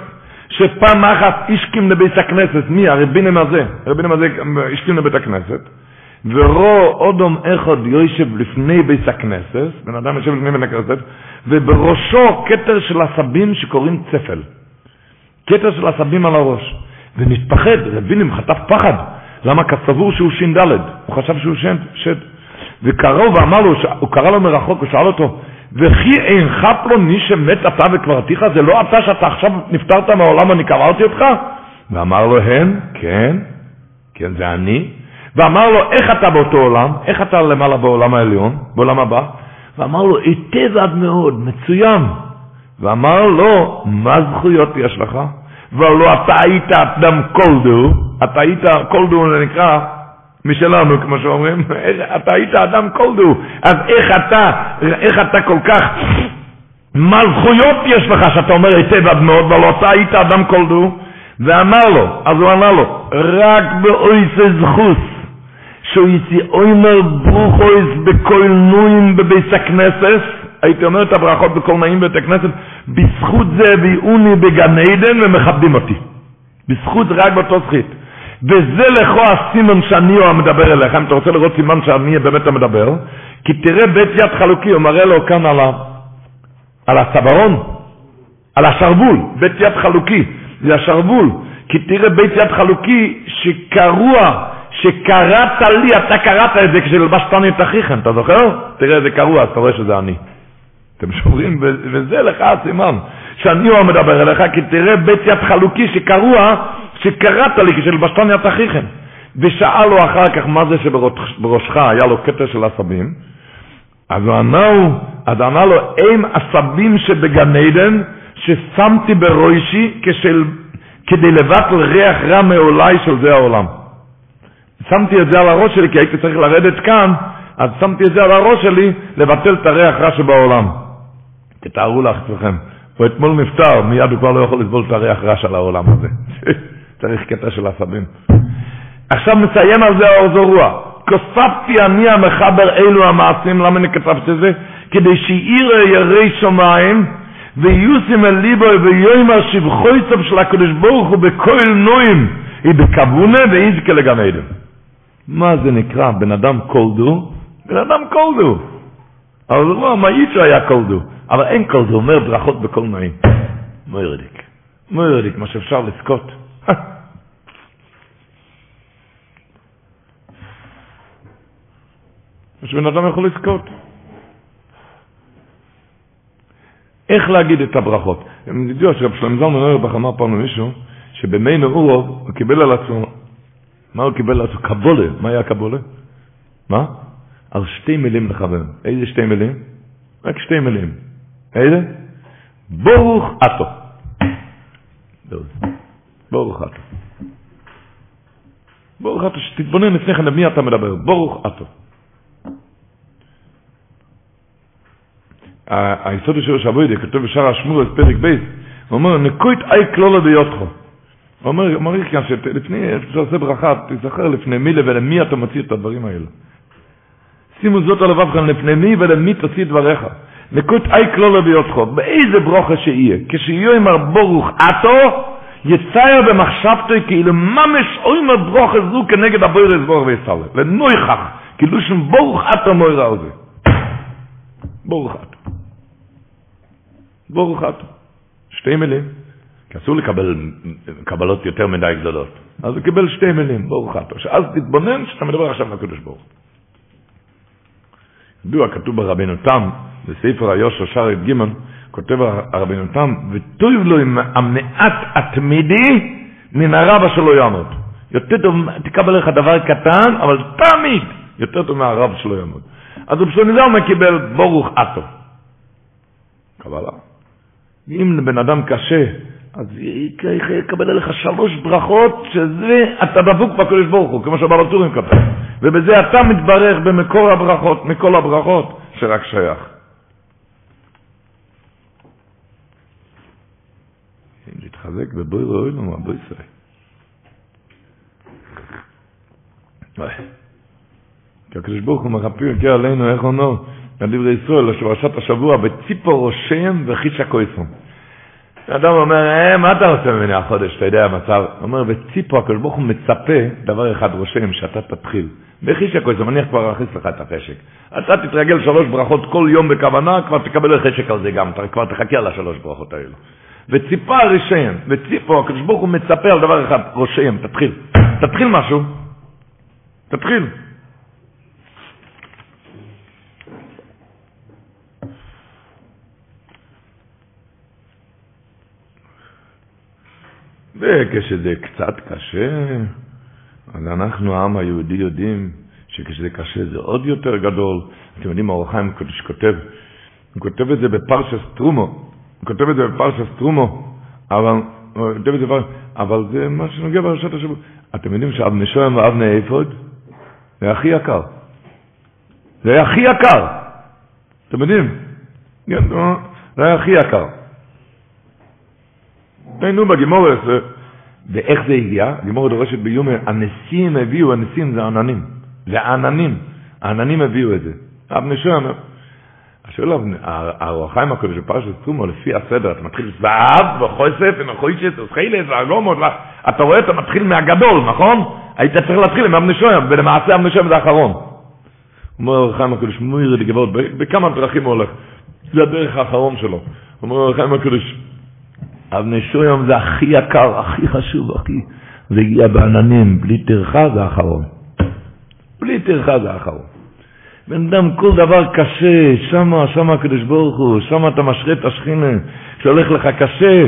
שפעם אחת השכים לבית הכנסת, מי? הרבינים הזה, הרבינים הזה השכים לבית הכנסת, ורו אודום אחד יושב לפני בית הכנסת, בן אדם יושב לפני בית הכנסת, ובראשו כתר של עשבים שקוראים צפל. כתר של עשבים על הראש. ונתפחד, רבינים חטף פחד. למה? כי סבור שהוא ש"ד, הוא חשב שהוא ש"ד. וקרא ואמר לו, הוא קרא לו מרחוק, הוא שאל אותו, וכי אינך פלוני שמת אתה וקברתיך, זה לא אתה שאתה עכשיו נפטרת מהעולם ואני קברתי אותך? ואמר לו, הן, כן, כן זה אני. ואמר לו, איך אתה באותו עולם? איך אתה למעלה בעולם העליון, בעולם הבא? ואמר לו, היטב עד מאוד, מצוין. ואמר לו, מה זכויות יש לך? ולא אתה היית אדם קולדו, אתה היית, קולדו זה נקרא משלנו, כמו שאומרים, אתה היית אדם כלשהו, אז איך אתה, איך אתה כל כך, מה זכויות יש לך שאתה אומר היטב עד מאוד, אבל אתה היית אדם כלשהו? ואמר לו, אז הוא אמר לו, רק באויסי זכוס, שויצי אוימר ברוכויס בכל נויים בבית הכנסת, הייתי אומר את הברכות בכל נעים בבית הכנסת, בזכות זה הביאוני בגן עדן ומכבדים אותי. בזכות זה רק באותו זכית. וזה לכו הסימן שאני הוא המדבר אליך, אם אתה רוצה לראות סימן שאני באמת המדבר, כי תראה בית יד חלוקי, הוא מראה לו כאן על, ה, על הצווארון, על השרוול, בית יד חלוקי, זה השרוול, כי תראה בית יד חלוקי שקרוע, שקראת לי, אתה קראת את זה כשלבשתני את אחיכם, אתה זוכר? תראה איזה קרוע, אתה רואה שזה אני. אתם שומרים, וזה לך הסימן, שאני הוא המדבר אליך, כי תראה בית יד חלוקי שקרוע, שקראת לי כשלבשתני את אחיכם. ושאל לו אחר כך מה זה שבראשך היה לו קטע של עשבים, אז הוא ענה, אז ענה לו, הם עשבים שבגן עדן, ששמתי בראשי כשל, כדי לבטל ריח רע מעולי של זה העולם. שמתי את זה על הראש שלי, כי הייתי צריך לרדת כאן, אז שמתי את זה על הראש שלי, לבטל את הריח רע שבעולם. תתארו לעצמכם, הוא אתמול נפטר, מיד הוא כבר לא יכול לסבול את הריח רע של העולם הזה. צריך קטע של עשבים. עכשיו מסיים על זה האור זרוע. כוספתי אני המחבר אלו המעשים, למה אני כתבתי את זה? כדי שאירא ירי שמיים, ויוסים אל ליבו ויאמר שבחוי סוף של הקדוש ברוך הוא בכל נועים, היא בקבונה ואיזקה לגן עדן. מה זה נקרא? בן אדם קולדו? בן אדם קולדו. אבל לא, מה אי אפשר היה קולדו? אבל אין קולדו, אומר ברכות בכל נועים. מוירדיק. מוירדיק, מה שאפשר לזכות. שבן אדם יכול לזכות. איך להגיד את הברכות? הם ידעו שרב שלמה זלמן אוירבך אמר פעם למישהו, שבמי נעורוב הוא קיבל על עצמו, מה הוא קיבל עצמו? קבולה. מה היה קבולה? מה? על שתי מילים לכוון. איזה שתי מילים? רק שתי מילים. איזה? ברוך אטו. ברוך אטו. ברוך אטו, שתתבונן לפני כן למי אתה מדבר. ברוך אטו. היסוד של שבוידה, כתוב בשער השמורס, פרק בייס, הוא אומר, נקוית אי כלולה ביותכו. אומר, אומר כאן שלפני, כשאתה ברכה, תזכר לפני מי ולמי אתה מוציא את הדברים האלה. שימו זאת על לבבכם, לפני מי ולמי תוציא דבריך. נקוית אי כלולה ביותכו, באיזה ברוכה שיהיה, כשיהיו עם ברוך אתו, יצייר במחשבתו כאילו ממש אוימר ברוכה זו כנגד הבוירס בור ויסלם. לנויכח, כאילו שם ברוך אתו מוירה על זה. ברוך אתו. ברוך אתו. שתי מילים. כי אסור לקבל קבלות יותר מדי גדולות. אז הוא קיבל שתי מילים, ברוך אתו. שאז תתבונן שאתה מדבר עכשיו לקדוש ברוך. ידוע, כתוב ברבינו תם, בספר היושר שער ג' כותב הרבינו תם, וטוב לו עם המעט התמידי מן הרבה שלא יעמוד. יותר טוב, תקבל לך דבר קטן, אבל תמיד יותר טוב מהרב שלא יעמוד. אז הוא הוא קיבל ברוך אתו. קבלה. אם לבן אדם קשה, אז יקבל עליך שלוש ברכות, שזה, אתה דבוק בקדוש ברוך הוא, כמו שבעל הטורים כתב. ובזה אתה מתברך במקור הברכות, מכל הברכות שרק שייך. אם להתחזק בבוי ראוי לנו, הבוי ישראל. כי הקדוש ברוך הוא מרפא יקר עלינו, איך אומר? בדברי ישראל, לשורשת השבוע, בציפור ראשיהם וחיש הכויסום. אדם אומר, אה, מה אתה רוצה ממני החודש, אתה יודע המצב? הוא אומר, בציפו הקדוש ברוך הוא מצפה דבר אחד רושם, שאתה תתחיל. בחיש הכויסום, אני כבר אכניס לך את החשק. אתה תתרגל שלוש ברכות כל יום בכוונה, כבר תקבל חשק על זה גם, אתה כבר תחכה על השלוש ברכות האלו. וציפה ראשיהם, וציפו הקדוש ברוך הוא מצפה על דבר אחד, ראשיהם, תתחיל. תתחיל משהו. תתחיל. וכשזה קצת קשה, אז אנחנו, העם היהודי, יודעים שכשזה קשה זה עוד יותר גדול. אתם יודעים, האור קודש כותב, הוא כותב את זה בפרשס טרומו, הוא כותב את זה בפרשס טרומו, אבל, כותב את זה, אבל זה מה שנוגע ברשת השבוע. אתם יודעים שאבני שוהם ואבני אפוד, זה הכי יקר. זה הכי יקר. אתם יודעים? כן, זה הכי יקר. נו, בגימורס, ואיך זה הגיע? גימור דורשת ביומר, הנשיאים הביאו, הנשיאים זה עננים. זה העננים, העננים הביאו את זה. אבני שוהם, השואל הרוחיים הקודש בפרשת תרומו, לפי הסדר, אתה מתחיל זהב וחוסף ונחוישת וסחילס והגומות, אתה רואה, אתה מתחיל מהגדול, נכון? היית צריך להתחיל עם אבני שוהם, ולמעשה אבני שוהם זה האחרון. אומר הרוחיים הקודש, מוירי לגבות, בכמה דרכים הוא הולך. זה הדרך האחרון שלו. אומר הרוחיים הקודש, אבני שוים זה הכי יקר, הכי חשוב, הכי... זה הגיע בעננים, בלי טרחה זה האחרון. בלי טרחה זה האחרון. בן אדם, כל דבר קשה, שמה, שמה הקדוש ברוך הוא, שמה אתה משרה את השכינה, שהולך לך קשה.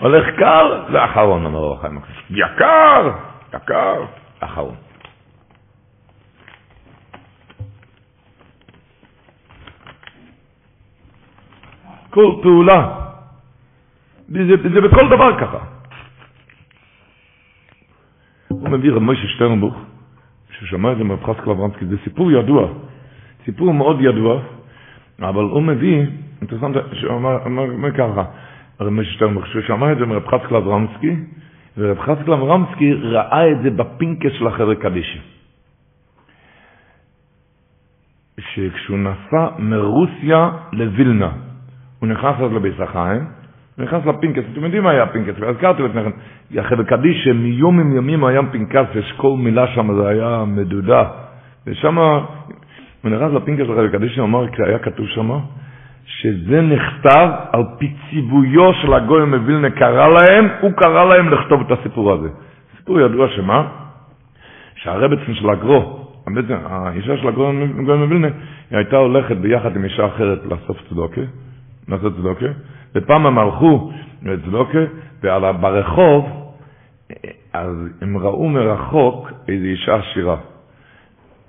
הולך קר, זה האחרון, אומר אור החיים הקדוש. יקר, יקר, אחרון. כל פעולה, זה, זה בכל דבר ככה. הוא מביא רב מוישה שטרנבוך, ששמע את זה מרב חסקל אברמסקי, זה סיפור ידוע, סיפור מאוד ידוע, אבל הוא מביא, אינטרסנט, שהוא אומר ככה, רב מוישה שטרנבוך, שהוא שמע את זה מרב חסקל אברמסקי, ורב חסקל אברמסקי ראה את זה בפינקס של החבר קדישי. שכשהוא נסע מרוסיה לווילנה, הוא נכנס אז לביס החיים, נכנס לפינקס, אתם יודעים מה היה הפינקס, והזכרתי לפני כן, יחד קדיש שמיום עם ימים היה פנקס, יש כל מילה שם, זה היה מדודה, ושם, הוא נכנס לפינקס חלק קדיש, הוא אמר, היה כתוב שם, שזה נכתב על פי ציוויו של הגוי מווילנה קרא להם, הוא קרא להם לכתוב את הסיפור הזה. סיפור ידוע שמה? שהרבצן של הגרו, האישה של הגוי מווילנה, היא הייתה הולכת ביחד עם אישה אחרת לאסוף צדוקה, לעשות צדוקה, ופעם הם הלכו לצדוקה, וברחוב, אז הם ראו מרחוק איזו אישה עשירה.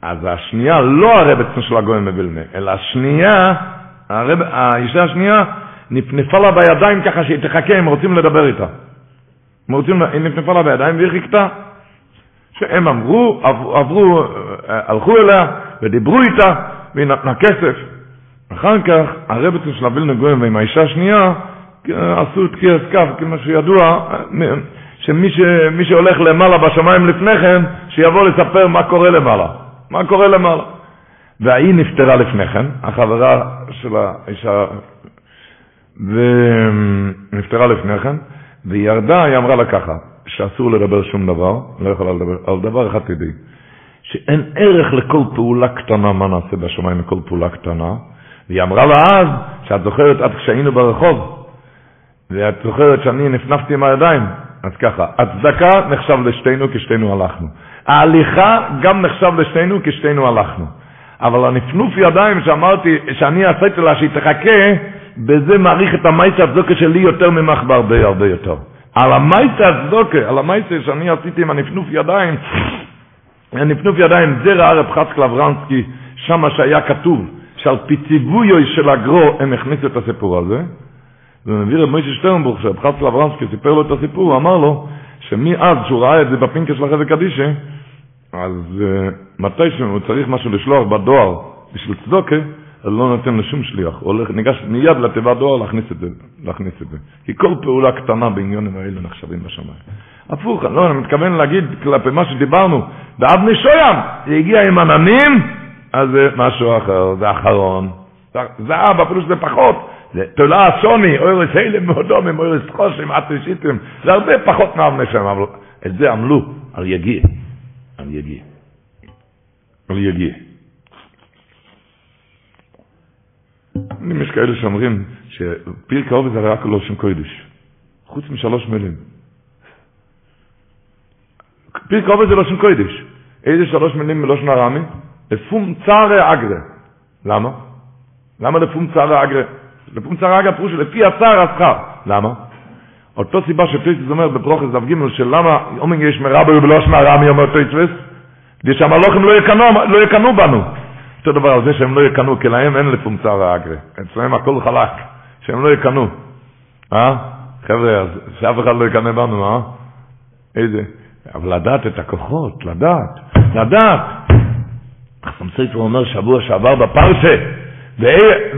אז השנייה, לא הרבצן של הגויים מווילנה, אלא השנייה, הרב, האישה השנייה, נפנפה לה בידיים ככה שהיא תחכה, הם רוצים לדבר איתה. הם רוצים, היא נפנפה לה בידיים והיא חיכתה. שהם אמרו, עברו, עברו, הלכו אליה ודיברו איתה, והיא נתנה כסף. אחר כך הרבצן של הווילנה גויים ועם האישה השנייה עשו את קרס כף, כמו שידוע, שמי ש, שהולך למעלה בשמיים לפני כן, שיבוא לספר מה קורה למעלה. מה קורה למעלה. והיא נפטרה לפני כן, החברה של האישה, ונפטרה לפני כן, והיא ירדה, היא אמרה לה ככה, שאסור לדבר שום דבר, לא יכולה לדבר, אבל דבר אחד תדעי, שאין ערך לכל פעולה קטנה, מה נעשה בשמיים לכל פעולה קטנה, והיא אמרה לה אז, שאת זוכרת עד כשהיינו ברחוב, ואת זוכרת שאני נפנפתי עם הידיים, אז ככה, הצדקה נחשב לשתינו כשתינו הלכנו. ההליכה גם נחשב לשתינו כשתינו הלכנו. אבל הנפנוף ידיים שאמרתי, שאני עשיתי לה שהיא תחכה, בזה מעריך את המייסה הצדוקה שלי יותר ממך בהרבה הרבה יותר. על המייסה הצדוקה, על המייסה שאני עשיתי עם הנפנוף ידיים, הנפנוף ידיים, זה ראה רב חצקל אברנסקי, שמה שהיה כתוב, שעל פי ציוויו של הגרו הם הכניסו את הסיפור הזה, ומביא רב מוישה שרב חצקל אברנסקי סיפר לו את הסיפור, הוא אמר לו, שמאז שהוא ראה את זה בפינקה של החזק קדישה, אז uh, מתי שהוא צריך משהו לשלוח בדואר בשביל צדוקה, אז לא נותן לשום שליח, הוא הולך, ניגש מיד לתיבת דואר להכניס את זה, להכניס את זה. כי כל פעולה קטנה בעניונים האלה נחשבים בשמיים. הפוך, לא, אני מתכוון להגיד כלפי מה שדיברנו, באבני שוים, זה הגיע עם עננים, אז זה משהו אחר, זה אחרון. זהב, אפילו שזה פחות, זה תולה שוני, אוירס הלם מאודומים, אוירס חושם, עטושיתם, זה הרבה פחות מאבני שם, אבל את זה עמלו על יגיע, על יגיע, על יגיע. יש כאלה שאומרים שפירק העובד זה רק לא שם קודש, חוץ משלוש מילים. פירק העובד זה לא שם קודש. איזה שלוש מילים בלושן ארמי? לפום צערי אגרה. למה? למה לפום צערי אגרה? לפום צערי אגרה פירוש לפי הצער השכר. למה? אותו סיבה שטויצווס אומר בברוכס דף ג' של למה אומינג יש מרבי ובלושן ארמי אומר טויצווס? כדי שהמלוכים לא יקנו, לא יקנו בנו. אותו דבר על זה שהם לא יקנו, כי להם אין לפום צערי אגרה. אצלם הכל חלק, שהם לא יקנו. אה? חבר'ה, אז שאף אחד לא יקנה בנו, אה? איזה? אבל לדעת את הכוחות, לדעת, לדעת. חכם ספר אומר שבוע שעבר בפרשה,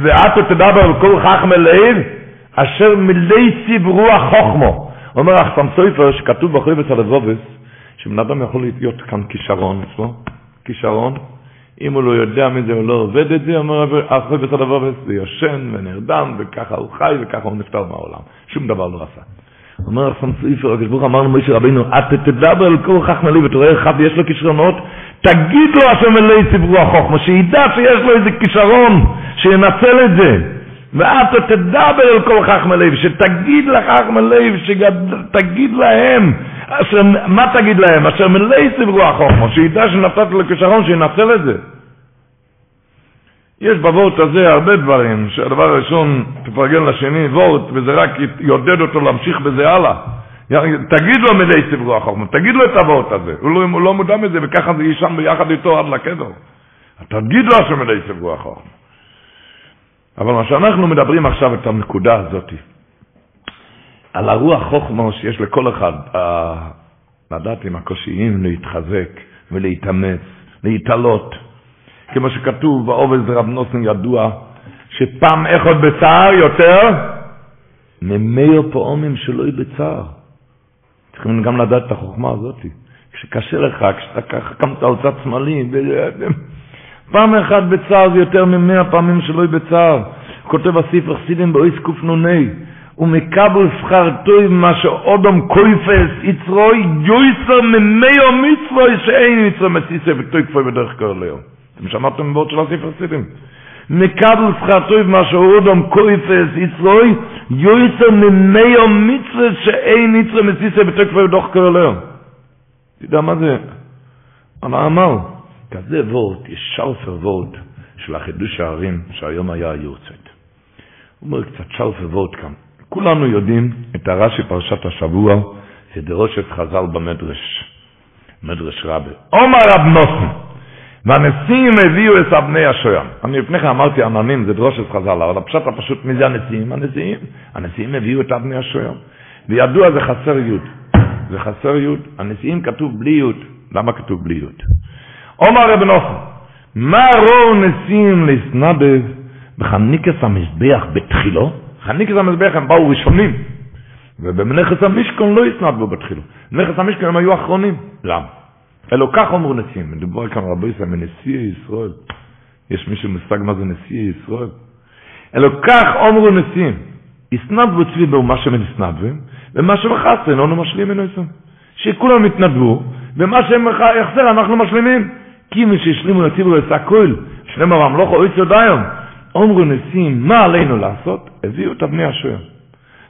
ואתו תדבר על כל חכם אליו, אשר מלי ציב רוח חוכמו. אומר החכם סופר שכתוב בחויבס הלבובס, שבן אדם יכול להיות כאן כישרון אצלו, כישרון, אם הוא לא יודע מזה, הוא לא עובד את זה, אומר, אחרי דבר זה יושן ונרדם, וככה הוא חי, וככה הוא נפטר מהעולם. שום דבר לא עשה. אומר החסם סופר, הקדוש ברוך אמרנו משה רבינו, את תדבר על כל חכם לי, ותראה אחד יש לו כישרונות, תגיד לו השם אלוהי ציברו החוכמה, שידע שיש לו איזה כישרון, שינצל את זה. ואתה תדבר אל כל חכמי לב, שתגיד לחכמי לב, שתגיד להם, אשר, מה תגיד להם? אשר מלאי סברו החוכמה, שידע שנתת לו כישרון, שינצל את זה. יש בוורט הזה הרבה דברים, שהדבר הראשון, תפרגן לשני וורט, וזה רק יעודד אותו להמשיך בזה הלאה. תגיד לו מדי סברו החוכמה, תגיד לו את הוורט הזה. הוא לא, הוא לא מודע מזה, וככה זה יישן ביחד איתו עד לקדר. תגיד לו שמדי סברו החוכמה. אבל מה שאנחנו מדברים עכשיו את הנקודה הזאת, על הרוח חוכמה שיש לכל אחד, עם הקושיים להתחזק ולהתאמץ, להתעלות. כמו שכתוב בעובד רב נוסן ידוע, שפעם אחד בצער יותר ממאיר פעומים שלא יהיה בצער. צריכים גם לדעת את החוכמה הזאת. כשקשה לך, כשאתה ככה קמת על צד שמאלי, פעם אחת בצער זה יותר ממאה פעמים שלא יהיה בצער. כותב הספר חסידים באויס קנ"ה, ומקבל שכר טוב מה שאודום קויפס יצרוי יויסר ממאו מצווי שאין יצרו מסיסה וטוי כפוי בדרך כל היום. אתם שמעתם מבואות של הספר חסידים? מקבל שכר טוב מה שאודום קויפס יצרוי יויסר ממאו מצווי שאין יצרו מסיסה וטוי כפוי בדרך כל היום. תדע מה זה? המאמר. כזה וורט, יש שלפר וורט של החידוש הערים שהיום היה היורצת. הוא אומר קצת שלפר וורט כאן. כולנו יודעים את הרש"י פרשת השבוע, שדרושת חז"ל במדרש, מדרש רבי. עומר רב נוסן, והנשיאים הביאו את אבני השוים. אני לפני כן אמרתי עננים, זה דרושת חז"ל, אבל הפשט הפשוט מי זה הנשיאים? הנשיאים. הנשיאים הביאו את אבני השוים. וידוע זה חסר יוד. זה חסר יוד. הנשיאים כתוב בלי יוד. למה כתוב בלי יוד? עומר רב נוסן, מה רואו נשיאים לסנדב בחניקס המזבח בתחילו? חניקס המזבח הם באו ראשונים, ובמנכס המשכון לא הסנדבו בתחילו. במנכס המשכון הם היו אחרונים. למה? אלו כך אמרו נשיאים, מדובר כאן רבי ישראל מנשיאי ישראל. יש מישהו מושג מה זה נשיאי ישראל? אלו כך אמרו נשיאים, הסנדבו צבי באומה שהם הסנדבים, ומה שבחסר אינו משלים ממנו ישראל. שכולם יתנדבו, ומה שהם יחסר אנחנו משלימים. כי מי שהשלימו לציבור את הכל, שלמה והמלוך אוי צודיון, אומרו נשיאים, מה עלינו לעשות? הביאו את אבני השויר.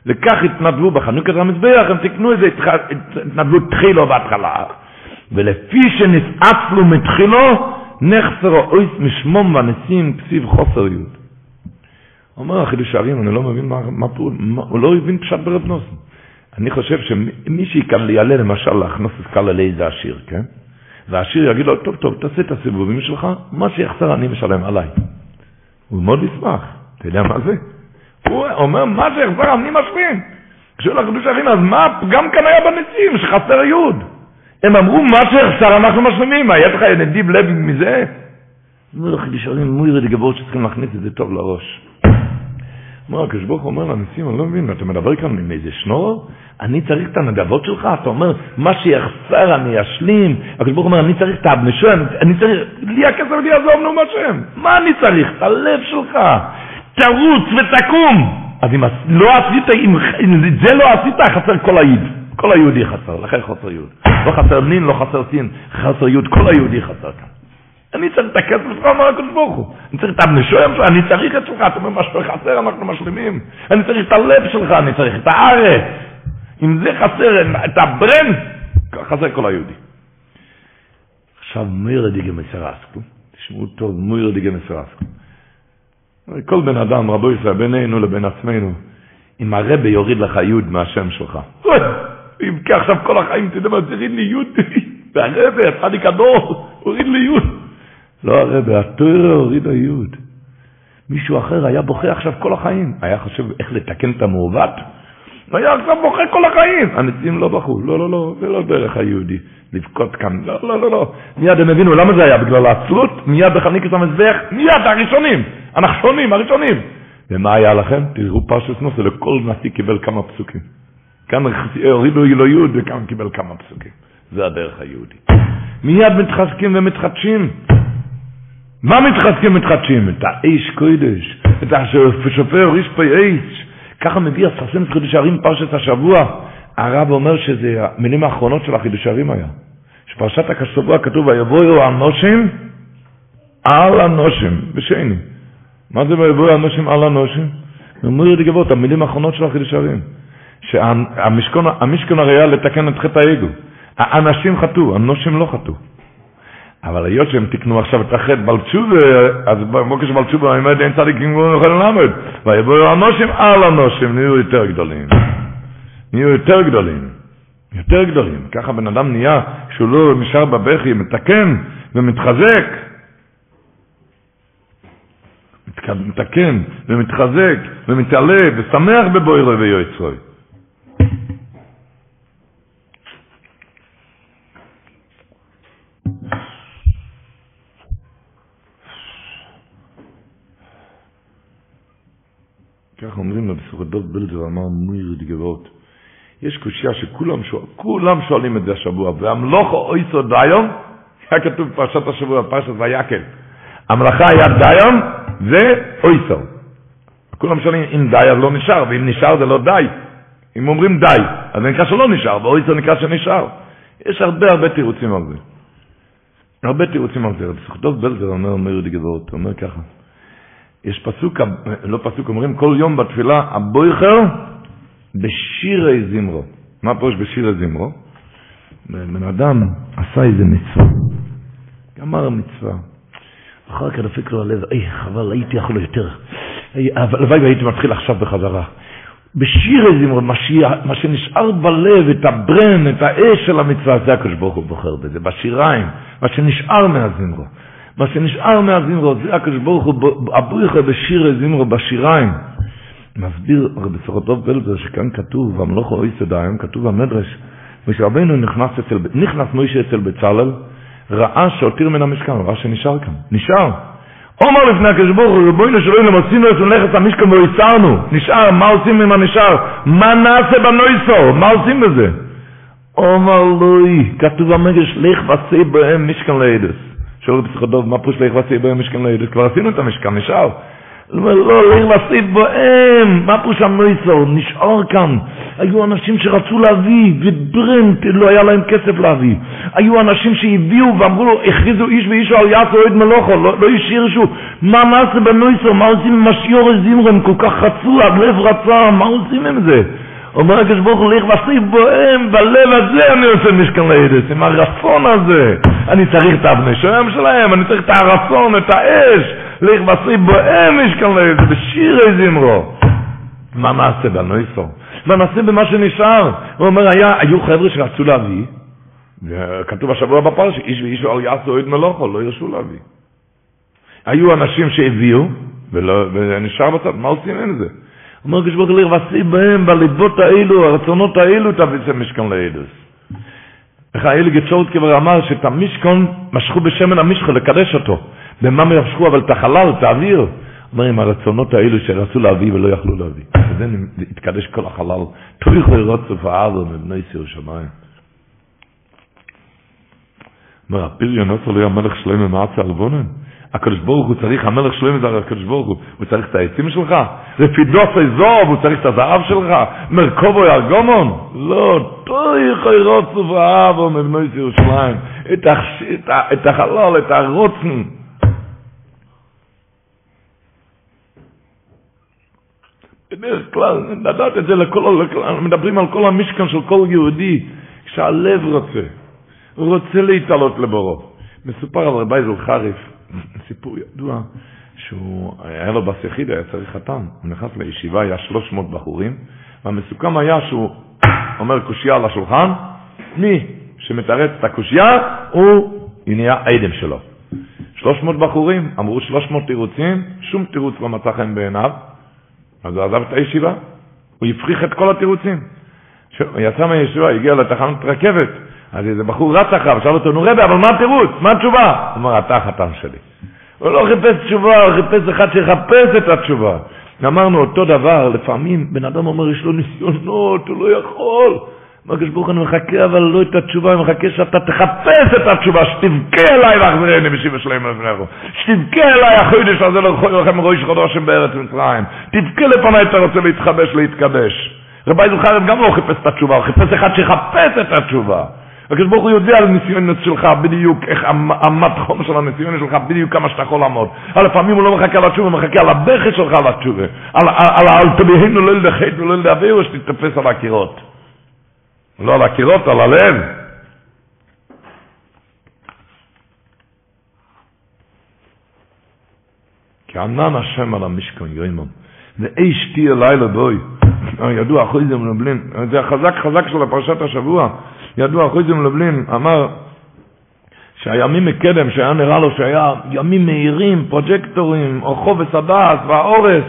וכך התנדבו בחנוכת המזבח, הם תקנו איזה התנדבו תחילו בהתחלה, ולפי שנסעפלו מתחילו, נחסר אויס משמום והנשיאים כסיב חוסר יוד. אומר החידוש הערים, אני לא מבין מה, מה פה, מה, הוא לא הבין פשט ברב נוסן. אני חושב שמי שכאן יעלה למשל להכנוס את קהל לאיזה עשיר, כן? והעשיר יגיד לו, טוב, טוב, תעשה את הסיבובים שלך, מה שיחסר אני משלם עליי. הוא מאוד ישמח, אתה יודע מה זה? הוא אומר, מה שיחסר אני משלים. כשהוא לקדוש אחים, אז מה גם כאן היה בנציב, שחסר יוד. הם אמרו, מה שיחסר אנחנו משלימים, מה, יש לך נדיב לב מזה? אומר החידוש הרים, מוירי דגבות שצריכים להכניס את זה טוב לראש. אומר, הקדוש ברוך אומר לנשיאים, אני לא מבין, אתה מדבר כאן עם איזה שנור? אני צריך את הנדבות שלך? אתה אומר, מה שיחסר אני אשלים. הקדוש ברוך אומר, אני צריך את האבנשו, אני צריך, לי הכסף לי יעזוב, נו מה שם. מה אני צריך? את הלב שלך. תרוץ ותקום. אז אם לא עשית, אם, זה לא עשית, חסר כל היוד. כל היהודי חסר, לכן חסר יוד. לא חסר נין, לא חסר סין, חסר יוד, כל היהודי חסר כאן. אני צריך את הכסף שלך, אומר הקדוש ברוך הוא. אני צריך את הבנשויים שלך, אני צריך את שלך, אתה אומר, מה שחסר אנחנו משלימים. אני צריך את הלב שלך, אני צריך את הארץ. אם זה חסר, את הברן, חסר כל היהודי. עכשיו מויר דיגה מסרסקו, תשמעו טוב, מויר דיגה מסרסקו. כל בן אדם, רבו ישראל, בינינו לבין עצמנו, אם הרבה יוריד לך יוד מהשם שלך, כי עכשיו כל החיים, תדע מה, תוריד לי יוד, והרבה, הצדיק הדור, הוריד לי יוד. לא הרבה, התוירה הורידה יוד. מישהו אחר היה בוכה עכשיו כל החיים, היה חושב איך לתקן את המעוות, היה עכשיו בוכה כל החיים. הנשיאים לא בכו, לא, לא, לא, זה לא דרך היהודי, לבכות כאן, לא, לא, לא, לא. מיד הם הבינו, למה זה היה? בגלל העצלות? מיד בחניקת המזבח? מיד, הראשונים, הנחשונים, הראשונים. ומה היה לכם? תראו פרשת נושא, לכל נשיא קיבל כמה פסוקים. כאן הורידו לו יוד וכאן קיבל כמה פסוקים. זה הדרך היהודית. מיד מתחזקים ומתחדשים. מה מתחזקים ומתחדשים? את האיש קודש, את השופר ריש פי איש. ככה מביא הספסים חידוש הערים פרשת השבוע. הרב אומר שזה המילים האחרונות של החידוש הערים היה. שפרשת השבוע כתוב, ויבואו הנושים על הנושים, בשני. מה זה ויבואו הנושים על הנושים? אומר לגבות, המילים האחרונות של החידוש הערים. שהמשכון הרי היה לתקן את חטא האגו. האנשים חטאו, הנושים לא חטאו. אבל היות שהם תקנו עכשיו את החטא בלצ'ובה, אז במוקר של בלצ'ובה, אני אומר, אין צדיקים גבוהים יכולים ללמד. ויבואו הנושים על הנושים, נהיו יותר גדולים. נהיו יותר גדולים. יותר גדולים. ככה בן אדם נהיה, כשהוא לא נשאר בבכי, מתקן ומתחזק. מתקן ומתחזק ומתעלה ושמח בבוירו ויועצרוי. כך אומרים לו בסורת דוב בלזר, אמר מויר דגבות. יש קושייה שכולם שואל, כולם שואלים את זה השבוע, והמלוכו אויסו דיום, היה כתוב בפרשת השבוע, פרשת ויקל. המלאכה היה דיום, זה אויסו. כולם שואלים, אם די אז לא נשאר, ואם נשאר זה לא די. אם אומרים די, אז נקרא שלא נשאר, ואויסו נקרא שנשאר. יש הרבה הרבה תירוצים על זה. הרבה תירוצים על זה. דוב בלזר אומר, אומר דגבות, אומר ככה. יש פסוק, לא פסוק, אומרים כל יום בתפילה, הבויכר בשירי זמרו. מה יש בשירי זמרו? בן אדם עשה איזה מצווה, גמר המצווה. אחר כך דפק לו הלב, אי, חבל, הייתי יכול יותר. הלוואי והייתי מתחיל עכשיו בחזרה. בשירי זמרו, מה, מה שנשאר בלב, את הברן, את האש של המצווה, זה הקדוש ברוך הוא בוחר בזה, בשיריים, מה שנשאר מהזמרו. מה שנשאר מהזמרו, זה הקדוש ברוך הוא, הבריחה בשיר זמרו, בשיריים. מסביר רבי סורטוב בלזר שכאן כתוב, והמלוך אוי סדיים, כתוב במדרש, ושרבנו נכנס אצל, נכנס מוישה אצל בצלאל, ראה שהותיר מן המשכן, ראה שנשאר כאן, נשאר. אומר לפני הקדוש ברוך הוא, רבונו שלוים למצינו את נכס המשכן והצרנו, נשאר, מה עושים עם הנשאר? מה נעשה בנויסו? מה עושים בזה? אומר לוי, כתוב במדרש, לך ועשה בהם משכן לידס. שואל רבי דוב, מה פרוש לך ועשי בהם משכן לידס? כבר עשינו את המשכן, נשאר. הוא אומר, לא, לך ועשי בהם, מה פרוש המויסור? נשאר כאן. היו אנשים שרצו להביא, וברנט, לא היה להם כסף להביא. היו אנשים שהביאו ואמרו לו, הכריזו איש ואישו על יעצו אוהד מלוכו, לא, לא השאירשו. מה נעשה בנויסור? מה עושים עם השיעור זמרם? כל כך רצו, הלב רצה, מה עושים עם זה? אומר הקדוש ברוך הוא, לך וסיף בוהם, בלב הזה אני עושה משכן לידס, עם הרצון הזה. אני צריך את האבני שוים שלהם, אני צריך את הרצון, את האש. לך וסיף בוהם משכן לידס, בשיר זמרו. מה נעשה בנויסו? מה נעשה במה שנשאר? הוא אומר, היה, היו חבר'ה שרצו להביא, וכתוב השבוע בפרש, איש ואיש ועל יעשו את מלוכו, לא ירשו להביא. היו אנשים שהביאו, ולא, ונשאר בצד, מה עושים עם זה? אומר הקדוש ברוך הוא ועשי בהם בליבות האלו, הרצונות האלו תביס משכן לאלוס. איך האלי גצ'ורת כבר אמר שאת המשכון משכו בשמן המשכו לקדש אותו. במה משכו אבל את החלל, את האוויר. אומר עם הרצונות האלו שרצו להביא ולא יכלו להביא. וזה התקדש כל החלל. תויכו רוצף הארון מבני שמיים. אומר הפיריון עושה לו המלך שלם ממעצה אלבונן. הקדוש ברוך הוא צריך, המלך שלם זה הקדוש ברוך הוא, הוא צריך את העצים שלך? לפי דופי זוב, הוא צריך את הזהב שלך? מרכובו ירגומון? לא, תוי חיירוצו ואהבו מבנוי ירושלים, את, החלל, את הרוצן. בדרך כלל, לדעת את זה לכל, מדברים על כל המשכן של כל יהודי, כשהלב רוצה, הוא רוצה להתעלות לבורו. מסופר על רבי זולחריף, סיפור ידוע, שהוא, היה לו בס יחיד, היה צריך חתן, הוא נכנס לישיבה, היה 300 בחורים, והמסוכם היה שהוא אומר קושייה על השולחן, מי שמתרץ את הקושייה, הוא נהיה עדם שלו. 300 בחורים, אמרו 300 תירוצים, שום תירוץ לא מצא חן בעיניו, אז הוא עזב את הישיבה, הוא הפריך את כל התירוצים. הוא יצא מהישיבה, הגיע לתחנת רכבת, אז איזה בחור רץ אחריו, שאל אותו, נו רבי, אבל מה התירוץ? מה התשובה? הוא אמר, אתה החתן שלי. הוא לא חיפש תשובה, הוא חיפש אחד שיחפש את התשובה. אמרנו אותו דבר, לפעמים בן אדם אומר, יש לו ניסיונות, הוא לא יכול. אומר הקדוש ברוך הוא, מחכה אבל לא את התשובה, אני מחכה שאתה תחפש את התשובה, שתבכה אליי ואחזרני בשיבה שלהם לפניך. שתבכה אליי החודש הזה לא יכול לכם ראש חודשים בארץ מצרים. תבכה לפניי, אתה רוצה להתחבש, להתקדש. רבי זוכרב גם לא חיפש את התשובה, הוא חיפש אחד שיחפש את התשובה. הקדוש ברוך הוא יודע על הניסיונות שלך בדיוק, איך אמת חום של הניסיונות שלך, בדיוק כמה שאתה יכול לעמוד. אבל לפעמים הוא לא מחכה לתשובה, הוא מחכה על הבכי שלך. על אל תביאנו לא לדחית ולא לדבר, שתתפס על הקירות. לא על הקירות, על הלב. כי ענן השם על המשכון יוימון, ואיש תהיה לילה בוי. ידוע אחוי זה מלובלין, זה החזק חזק של הפרשת השבוע. ידוע אחוי זה מלובלין, אמר שהימים מקדם, שהיה נראה לו שהיה ימים מהירים, פרוג'קטורים, או חובס הדעת והאורס,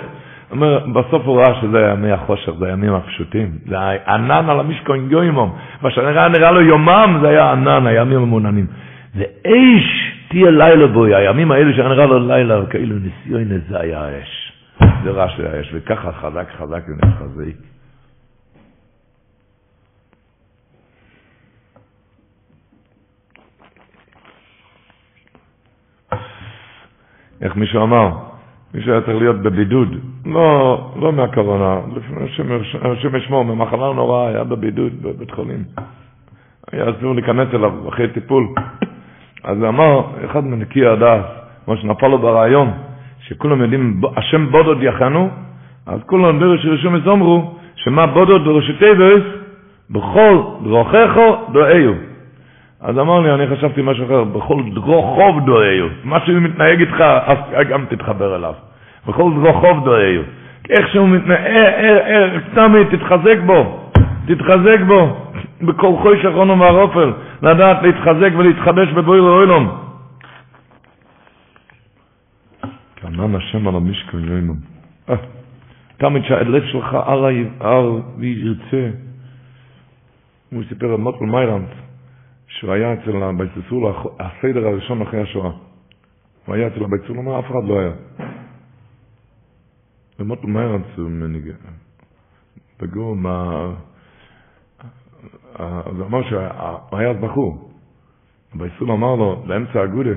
אומר, בסוף הוא ראה שזה ימי החושך, זה הימים הפשוטים. זה ענן על המשכון יוימום. מה שנראה נראה לו יומם, זה היה ענן, הימים המעוננים. זה אש תהיה לילה בוי, הימים האלה שנראה לו לילה, כאילו ניסיון זה היה האש. זה רע של האש, וככה חזק חזק ונחזק. איך מישהו אמר? מישהו היה צריך להיות בבידוד, לא, לא מהקורונה, לפני השם ישמור, ממחלה נוראה, היה בבידוד בבית חולים. היה אסור להיכנס אליו אחרי טיפול. אז אמר, אחד מנקי הדעת, כמו שנפל לו ברעיון, שכולם יודעים, השם בודוד יחנו, אז כולם דרש רשום יזומרו, שמה בודוד בראשי טבעס, בכל דרוכךו דואיו. אז אמר לי, אני חשבתי משהו אחר, בכל דרוכוב דואיו. מה שהוא מתנהג איתך, אז גם תתחבר אליו. בכל דרוכוב דואיו. איך שהוא מתנהג, סתמי, תתחזק בו, תתחזק בו, בכל חוי שכרונו מהרופל, לדעת להתחזק ולהתחדש בבויר אוילום. כענן השם על המשכן יוימם. תמיד שהלב שלך הר וירצה. הוא סיפר על מוטל מיירנט, שהוא היה אצל הבייססול, הסדר הראשון אחרי השואה. הוא היה אצל הבייססול, הוא אמר, אף אחד לא היה. ומוטל מיירנט הוא מנהיג. בגור מה... הוא אמר שהוא היה אז בחור. הבייססול אמר לו, באמצע הגודה,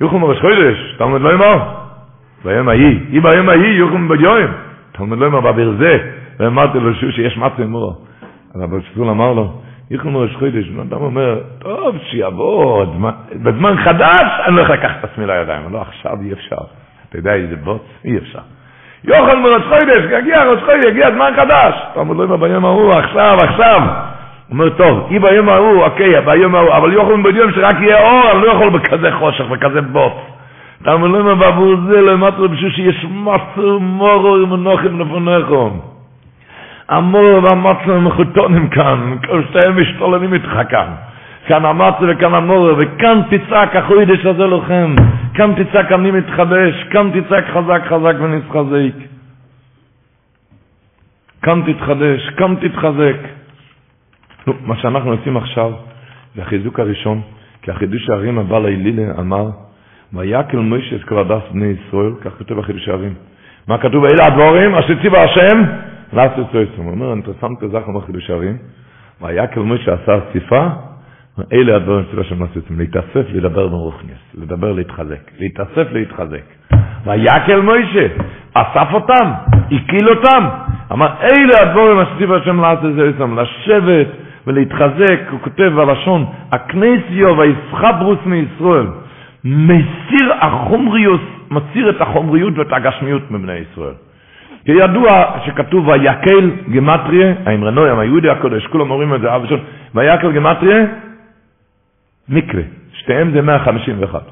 יוחם ראש חודש, תלמד לא אמר. ביום ההיא, אם ביום ההיא יוחם ביום. תלמד לא אמר בביר זה. ואמרתי לו שיש מצה אמרו. אז הבייססול אמר לו, יחלום ראש חודש, בן אדם אומר, טוב, שיבוא, בזמן חדש אני יכול לקחת את עצמי לידיים, לא, עכשיו אי אפשר. אתה יודע איזה בוץ? אי אפשר. יוכל מראש חודש, יגיע ראש חודש, יגיע זמן חדש. אתה אומר, לא ביום ההוא, עכשיו, עכשיו. אומר, טוב, אם ביום ההוא, אוקיי, ביום ההוא, אבל יוכל ביום שרק יהיה אור, אני לא יכול בכזה חושך, בכזה בוץ. אתה אומר, לא בעבור זה, לא אמרת לו בשביל שיש מסר מורו עם הנוחים המור והמצו הם מחותונים כאן, שתיהם משתוללים איתך כאן. כאן המצו וכאן המור, וכאן תצעק החוידש הזה לכם, כאן תצעק אני מתחדש, כאן תצעק חזק חזק ונתחזק. כאן תתחדש, כאן תתחזק. נו, מה שאנחנו עושים עכשיו זה החיזוק הראשון, כי החידוש הערים הבא להילילה אמר, ויקל מוישה את כל בני ישראל, כך כתוב החידוש הערים. מה כתוב? אלה הדבורים אשר ציווה השם לעשות צויסום. הוא אומר, אינטרסנט כזה כמו חידוש הערים, ויקל מוישה עשה ציפה, אלה הדברים של השם לעשות צויסום, להתאסף, לדבר ברוכניאס, לדבר להתחזק, להתאסף, להתחזק. ויקל מוישה, אסף אותם, הקיל אותם, אמר, אלה הדברים ציווה השם לעשות צויסום, לשבת ולהתחזק, הוא כותב בלשון, הכנסיו והיסחברוס מישראל, מסיר החומריוס, מסיר את החומריות ואת הגשמיות מבני ישראל. כידוע שכתוב ויקל גמטריה, האמרנוים, היהודי הקודש, כולם אומרים את זה אב ראשון, ויקל גמטריה, מקווה, שתיהם זה 151.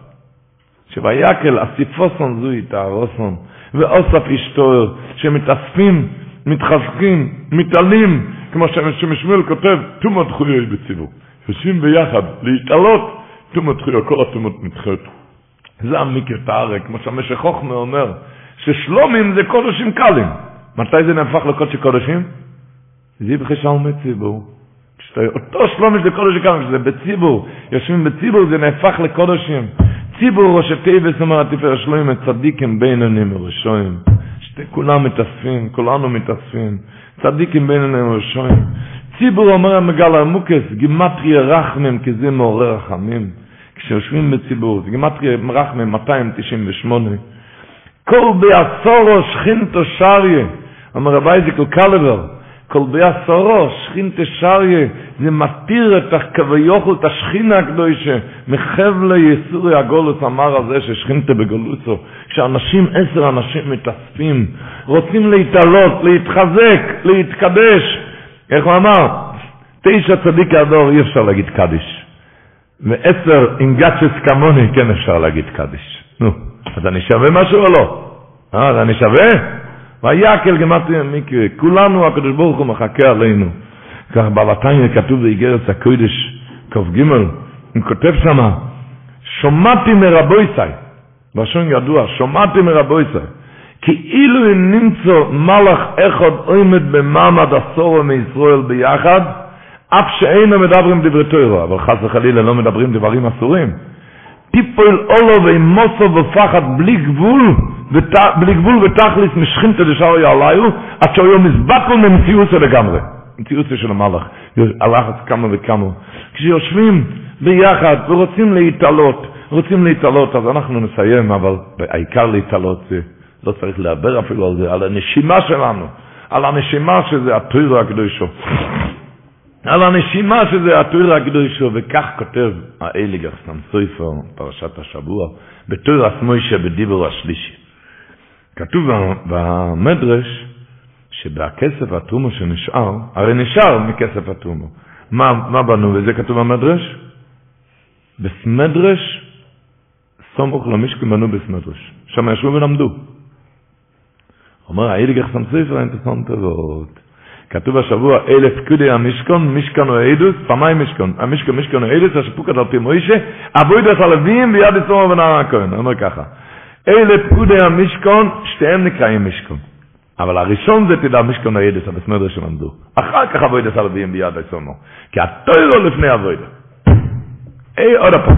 שויקל אסיפוסון זוי תהרוסון, ואוסף אשתו, שמתאספים, מתחזקים, מתעלים, כמו שמשמואל כותב, תומות חויוי בציבור. יושבים ביחד, להתעלות, תומות חויוי, כל התומות נדחות. זה המקרה תארק, כמו שהמשך חוכמה אומר, ששלומים זה קודשים קלים. מתי זה נהפך לקודשי קודשים? זה בחשל מציבור. אותו שלומש זה קודשי קלים, כשזה בציבור, יושבים בציבור זה נהפך לקודשים. ציבור ראשי טייבס אומר התפאר שלומים צדיקים בינונים וראשויים. כולם מתאספים, כולנו מתאספים. צדיקים בינונים וראשויים. ציבור אומר המגל המוקס, גימטריה רחמם, כי זה מעורר רחמים. כשיושבים בציבור, זה גימטריה רחמם 298. כל בעשורו שכינתו שריה, אומר רבי איזיקל קלבר, כל בעשורו שכינתו שריה, זה מתיר את הכביוכל, את השכינה הקדושה, מחבלי יסורי הגולוס אמר הזה ששכינתו בגולוסו, כשאנשים, עשר אנשים מתאספים, רוצים להתעלות, להתחזק, להתקדש, איך הוא אמר? תשע צדיק הדור אי אפשר להגיד קדיש. ועשר אינגצ'ס כמוני כן אפשר להגיד קדיש. נו, אז אני שווה משהו או לא? אה, אז אני שווה? ויקל גמטרי מקרה, כולנו הקדוש ברוך הוא מחכה עלינו. כך בלתניה כתוב באיגרת הקודש כ"ג, הוא כותב שמה, שומעתי מרבויסאי, לשון ידוע, שומעתי מרבויסאי, כאילו אם נמצא מלאך אחד עומד במעמד עשורו מישראל ביחד, אף שאינו מדברים דברי תוירו, אבל חס וחלילה לא מדברים דברים אסורים. טיפול אולו ואימוסו ופחד בלי גבול, בלי גבול ותכליס משכינתא דשאר יעליו, עד שהוא יום מזבטל ממציאוסו לגמרי. מציאוסו של המלאך, הלחץ כמה וכמה. כשיושבים ביחד ורוצים להתעלות, רוצים להתעלות, אז אנחנו נסיים, אבל העיקר להתעלות זה לא צריך לדבר אפילו על זה, על הנשימה שלנו, על הנשימה שזה התוירו הקדושו. על הנשימה שזה התוירו הקדושו, וכך כותב האליגר סמסויפר, פרשת השבוע, בתויר הסמוישה בדיבור השלישי. כתוב במדרש שבכסף התרומו שנשאר, הרי נשאר מכסף התרומו. מה, מה בנו, וזה כתוב במדרש? בסמדרש, סמוך למשקים בנו בסמדרש. שם ישבו ולמדו. אומר האיליגך סמספר האינטרסנט הזאת. כתוב השבוע, אלף פקודי המשכון, משכון או עדוס, פעמיים משכון. המשכון, משכון או עדוס, השפוקת על פי מוישה, אבוידס הלווים ביד יצור ונער הכהן. אומר ככה, אלף פקודי המשכון, שתיהם נקראים משכון. אבל הראשון זה תדע משכון או עדוס, הבסמדר שלמדו. אחר כך אבוידס הלווים ביד יצור. כי התוירו לפני אבוידס. אי, עוד הפעם.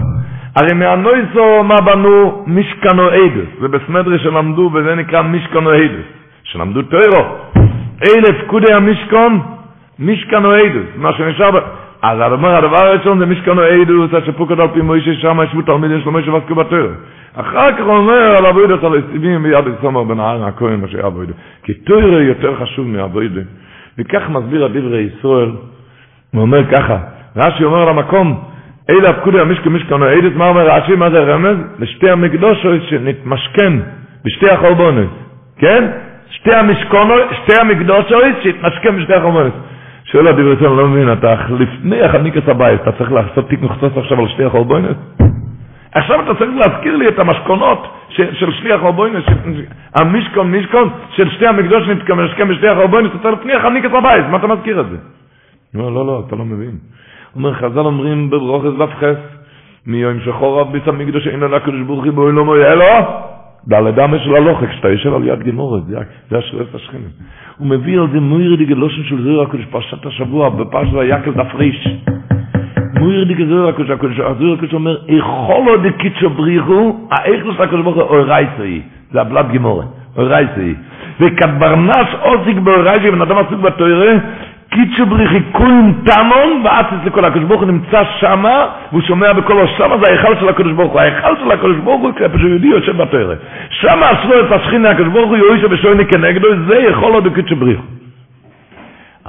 הרי מהנויסו מה בנו משכנו עדוס, זה בסמדרי שלמדו וזה נקרא משכנו עדוס. שלמדו טוירו. אלף קודי המשכון, משכן או עדוס, מה שנשאר. אז אומר, הדבר הראשון זה משכן או עדוס, אשר פוקד על פי מוישה, שם ישבו תלמידים של מוישה ועסקו בטוירו. אחר כך אומר על אבוידס על הסיבים ביד יסומר בנהר הכהן, מה שהיה אבוידס. כי טוירו יותר חשוב מאבוידס. וכך מסביר הדברי ישראל, הוא אומר ככה, רש"י אומר על המקום, אלה הפקודי המשכן משכן עדוס, מה אומר רש"י, מה זה רמז? לשתי המקדושות שנתמשכן בשתי החורבנות, כן? שתי המשכונות, שתי המקדושות שהתנשקם בשתי החומות. שואל הדברי אני לא מבין, אתה לפני החניקת הבית, אתה צריך לעשות תיק מחצוץ עכשיו על שתי החורבוינות? עכשיו אתה צריך להזכיר לי את המשכונות של, של שתי החורבוינות, המשכון, משכון של שתי המקדוש שנתקמשכם בשתי החורבוינות, אתה לפני החניקת הבית, מה אתה מזכיר את זה? לא, לא, לא, אתה לא מבין. אומר, חז"ל אומרים ברוכס ופחס, מיום שחור רב ביס המקדוש אין על הקדוש ברוך הוא לא מויה לו, דלדמה של הלוכה, כשאתה יושב על יד גמורת, זה השרף השכנים. הוא מביא על זה מוירדיגה לושן של זוהר הקודש, פרשת השבוע, בפרשת היקל דפריש. מוירדיגה זוהר הקודש, הזוהר הקודש אומר, איכולו דקיצ'ו בריחו, האיכלוס הקודש ברוך הוא אורייסאי, זה הבלת גמורת, אורייסאי. וכברנש עוסיק באורייסאי, בן אדם עסוק בתוירה, קיצ'ו בריחי כולם תמון, ואצץ לכל הקדוש ברוך הוא נמצא שמה, והוא שומע בקולו שמה, זה ההיכל של הקדוש ברוך הוא. ההיכל של הקדוש ברוך הוא, כפי שיהודי יושב בתורה. שמה אסרו את השכינה, הקדוש ברוך הוא יואישה בשויני כנגדו, זה יכול עוד קיצ'ו בריחו.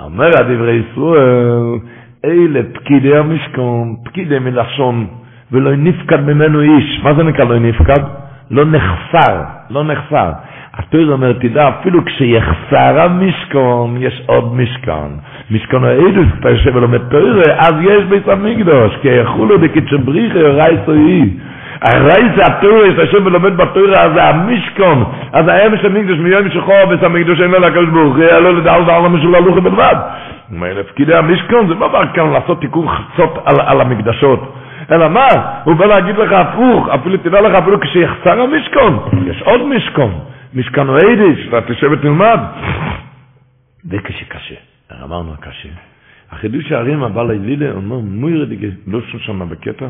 אומר הדברי ישראל, אלה פקידי המשכון, פקידי מלשון, ולא נפקד ממנו איש. מה זה נקרא לא נפקד? לא נחסר, לא נחסר. התויר אומר, תדע, אפילו כשיחסר המשכון, יש עוד משכון. משכון האידוס, אתה יושב ולומד תויר, אז יש בית המקדוש, כי יחולו דקיצ'ו בריחי, רייסו היא. הרייס התויר, אתה יושב ולומד בתויר, אז זה המשכון. אז האם של מקדוש, מיום שחור בית המקדוש, אין לו לקדוש ברוך הוא, לו לדעת על המשול הלוכי בלבד. אומר, לפקידי המשכון, זה לא בא כאן לעשות תיקון חצות על, על המקדשות. אלא מה? הוא בא להגיד לך הפוך, אפילו תדע לך, אפילו כשיחסר המשכון, יש עוד משכון. משכנו היידיש, ואתה תשב ותלמד. וקשה, אמרנו קשה. החידוש הערים הבא לילילה אומר, מוירי דיגה, לא שם בקטע,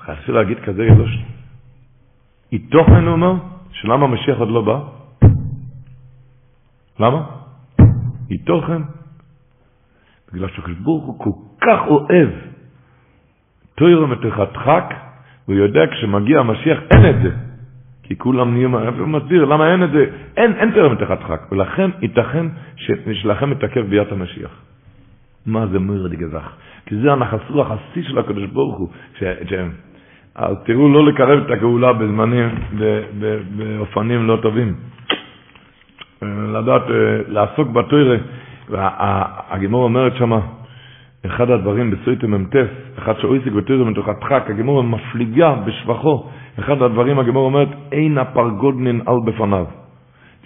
חייב להגיד כזה גדוש. תוכן, הוא אומר, שלמה המשיח עוד לא בא? למה? תוכן. בגלל ברוך הוא כל כך אוהב תוירו מתחת חק, והוא יודע כשמגיע המשיח אין את זה. כי כולם נהיים, הוא מסביר למה אין את זה, אין, אין תוירו מתחת חק, ולכן ייתכן שלכם מתעכב ביאת המשיח. מה זה מוירד גזח? כי זה הנחסרוח השיא של הקדוש ברוך הוא. ש, ש, אז תראו לא לקרב את הגאולה בזמנים, באופנים לא טובים. לדעת, אה, לעסוק בתוירה, והגימור אומרת שמה, אחד הדברים בסויטם מ"ט, אחד שאויסיק בתוירה מתוך הדחק, הגימור מפליגה בשבחו, אחד הדברים הגימור אומרת, אין הפרגודנין על בפניו.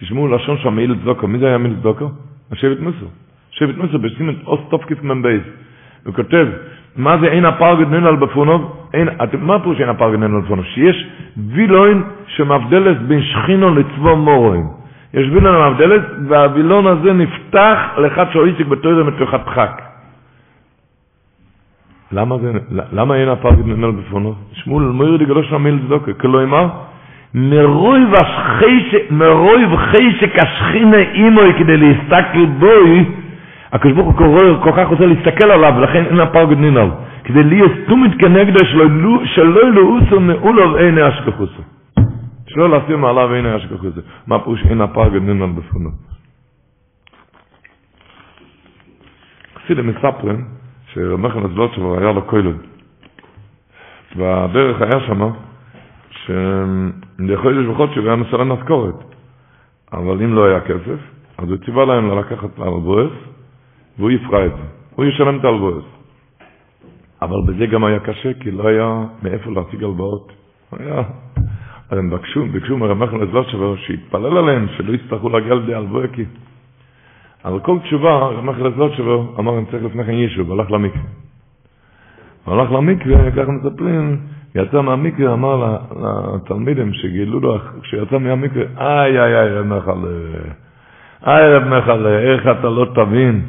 תשמעו לשון שם מעיל צדוקו, מי זה היה מעיל צדוקו? השבט מוסו. שבט מוסו בסימן אוסטופקיס מ"ב. הוא כותב, מה זה אין הפרגודנין על בפונוב? אין, מה פירוש אין הפרגודנין על בפונוב? שיש וילוין שמבדלת בין שכינו לצבו מורוין. יש וילון המבדלת, והווילון הזה נפתח לאחד שאויסיק בתוירה מתוך הדחק. למה זה, למה אין הפרק נמל בפונו? שמואל מויר דגלו של המיל צדוקה, כלומר, מרוי וחשק השכינה אימוי כדי להסתכל בוי, הקדוש ברוך הוא כל כך רוצה להסתכל עליו, ולכן אין הפרק נמל. כדי להיות תומית כנגדו שלא לאוסו נעולו ואין אשכחוסו. שלא לשים מעליו אין אשכחוסו. מה פירוש אין הפרק נמל בפונו? חסידים מספרים, שרמכן הזלוטשוב היה לו כולל. והדרך היה שמה, שלחודש וחודש הוא היה מסרן משכורת. אבל אם לא היה כסף, אז הוא ציווה להם לקחת הלבואס, והוא יפרע את זה. הוא ישלם את הלבואס. אבל בזה גם היה קשה, כי לא היה מאיפה להשיג הלוואות. היה... אז הם ביקשו, ביקשו מרמכן הזלוטשוב שיתפלל עליהם, שלא יצטרכו להגיע לידי הלבואקי. על כל תשובה, רמח לזאת שבו, אמר, אני צריך לפני כן יישוב, הלך למקווה. הוא הלך למקווה, ככה מספרים, יצא מהמקווה, אמר לתלמידים שגילו לו, כשיצא מהמקווה, איי, איי, איי, רב מחלה, איי, רב מחלה, איך אתה לא תבין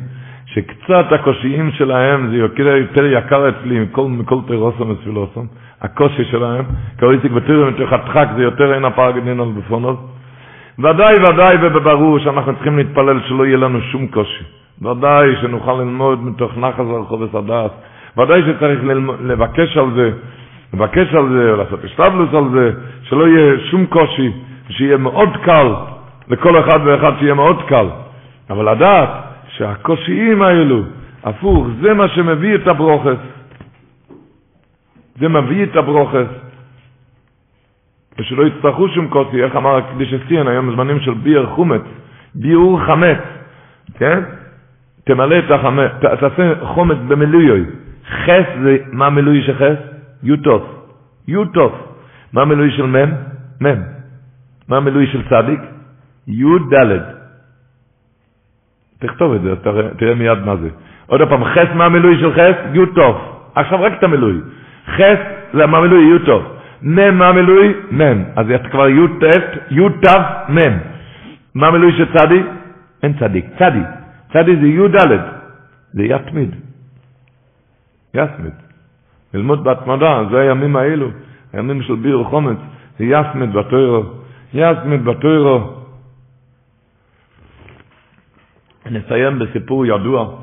שקצת הקושיים שלהם זה יותר, יקר אצלי מכל, מכל תירוסם וספילוסם, הקושי שלהם, כאויסיק ותירים מתוך הדחק זה יותר אין הפר גדינון בפונות, ודאי ודאי וברור שאנחנו צריכים להתפלל שלא יהיה לנו שום קושי. ודאי שנוכל ללמוד מתוך נחס הרחוב וסדס. ודאי שצריך לבקש על זה, לבקש על זה, לעשות השתבלוס על זה, שלא יהיה שום קושי, שיהיה מאוד קל, לכל אחד ואחד שיהיה מאוד קל. אבל לדעת שהקושיים האלו, הפוך, זה מה שמביא את הברוכס. זה מביא את הברוכס. ושלא יצטרכו שום קוסי, איך אמר הקדיש הציין היום בזמנים של ביר חומץ, ביאור חמץ, כן? תמלא את החמץ, תעשה חומץ במילוי. חס זה, מה המילוי של חס? יוטוף. יוטוף. מה המילוי של מם? מם. מה המילוי של צדיק? י"ד. תכתוב את זה, תראה, תראה מיד מה זה. עוד פעם, חס מה המילוי של חס? יוטוף. עכשיו רק את המילוי. חס זה מה יוטוף. מם, המילוי? מם. אז אתה כבר י"ט, י"ת, מם. מה המילוי של צדי? אין צדיק, צדי. צדי זה י"ד, זה יתמיד. יסמיד. ללמוד בהתמדה, זה הימים האלו, הימים של ביר חומץ, זה יסמיד בתוירו. יסמיד בתוירו. נסיים בסיפור ידוע,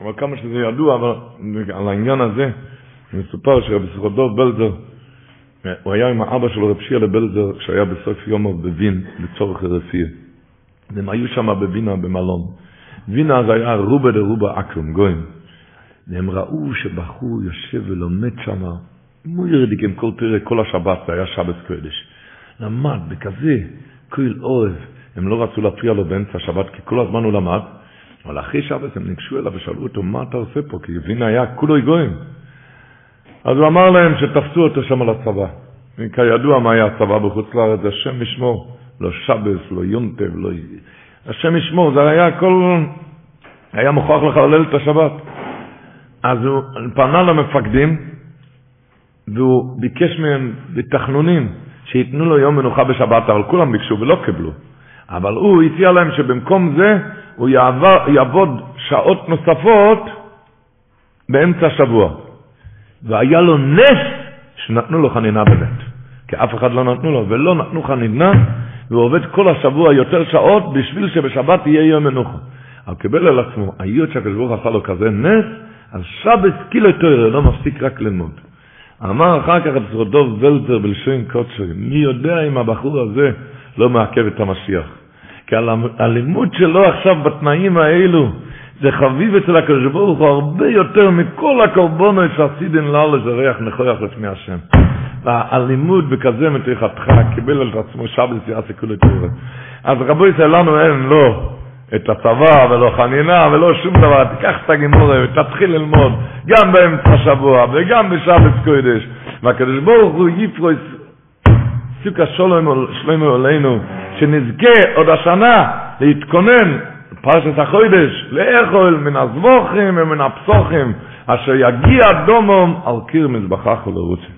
אבל כמה שזה ידוע, אבל על העניין הזה, מסופר שרבי סחודוב בלזר, הוא היה עם האבא שלו, רב שיעה לבלזר, כשהיה בסוף יומו בווין, לצורך הרפיה. והם היו שם בווינה במלון. וינה זה היה רובה דרובה אקרום, גויים. והם ראו שבחור יושב ולומד שם, מוירדיק עם כל תראה, כל השבת, זה היה שבת קודש. למד בכזה, כל אוהב. הם לא רצו להפריע לו באמצע השבת, כי כל הזמן הוא למד. אבל אחרי שבת הם ניגשו אליו ושאלו אותו, מה אתה עושה פה? כי וינה היה כולו גויים. אז הוא אמר להם שתפסו אותו שם לצבא. כידוע מה היה הצבא בחוץ לארץ, השם ישמור, לא שבס, לא יונטב, לא... השם ישמור, זה היה הכל, היה מוכרח לחלל את השבת. אז הוא פנה למפקדים, והוא ביקש מהם בתחנונים שייתנו לו יום מנוחה בשבת, אבל כולם ביקשו ולא קיבלו. אבל הוא הציע להם שבמקום זה הוא יעבוד שעות נוספות באמצע השבוע. והיה לו נס שנתנו לו חנינה באמת. כי אף אחד לא נתנו לו, ולא נתנו חנינה, והוא עובד כל השבוע יותר שעות בשביל שבשבת יהיה יום מנוחה. הוא קיבל על עצמו, היות שהקדוש ברוך עשה לו כזה נס, אז שבס קילו תוירה, לא מפסיק רק ללמוד. אמר אחר כך את דוב ולצר בלשון קודשו, מי יודע אם הבחור הזה לא מעכב את המשיח. כי הלימוד שלו עכשיו בתנאים האלו, זה חביב אצל הקדוש ברוך הוא הרבה יותר מכל הקורבנות שעשידן לאללה זה ריח נכוח לפני השם. והלימוד בכזה מתריחתך קיבל על עצמו שבס יעשה כולו תורה. אז רבו ישראל לנו אין לא את הצבא ולא חנינה ולא שום דבר, תיקח את הגימורה ותתחיל ללמוד גם באמצע השבוע וגם בשבת קודש. והקדוש ברוך הוא יפרוס סוכה שלמה עלינו, שנזכה עוד השנה להתכונן פרשת החוידש, לאכול מן הזבוכים ומן הפסוחים, אשר יגיע דומום על קיר מזבחך ולרוצה.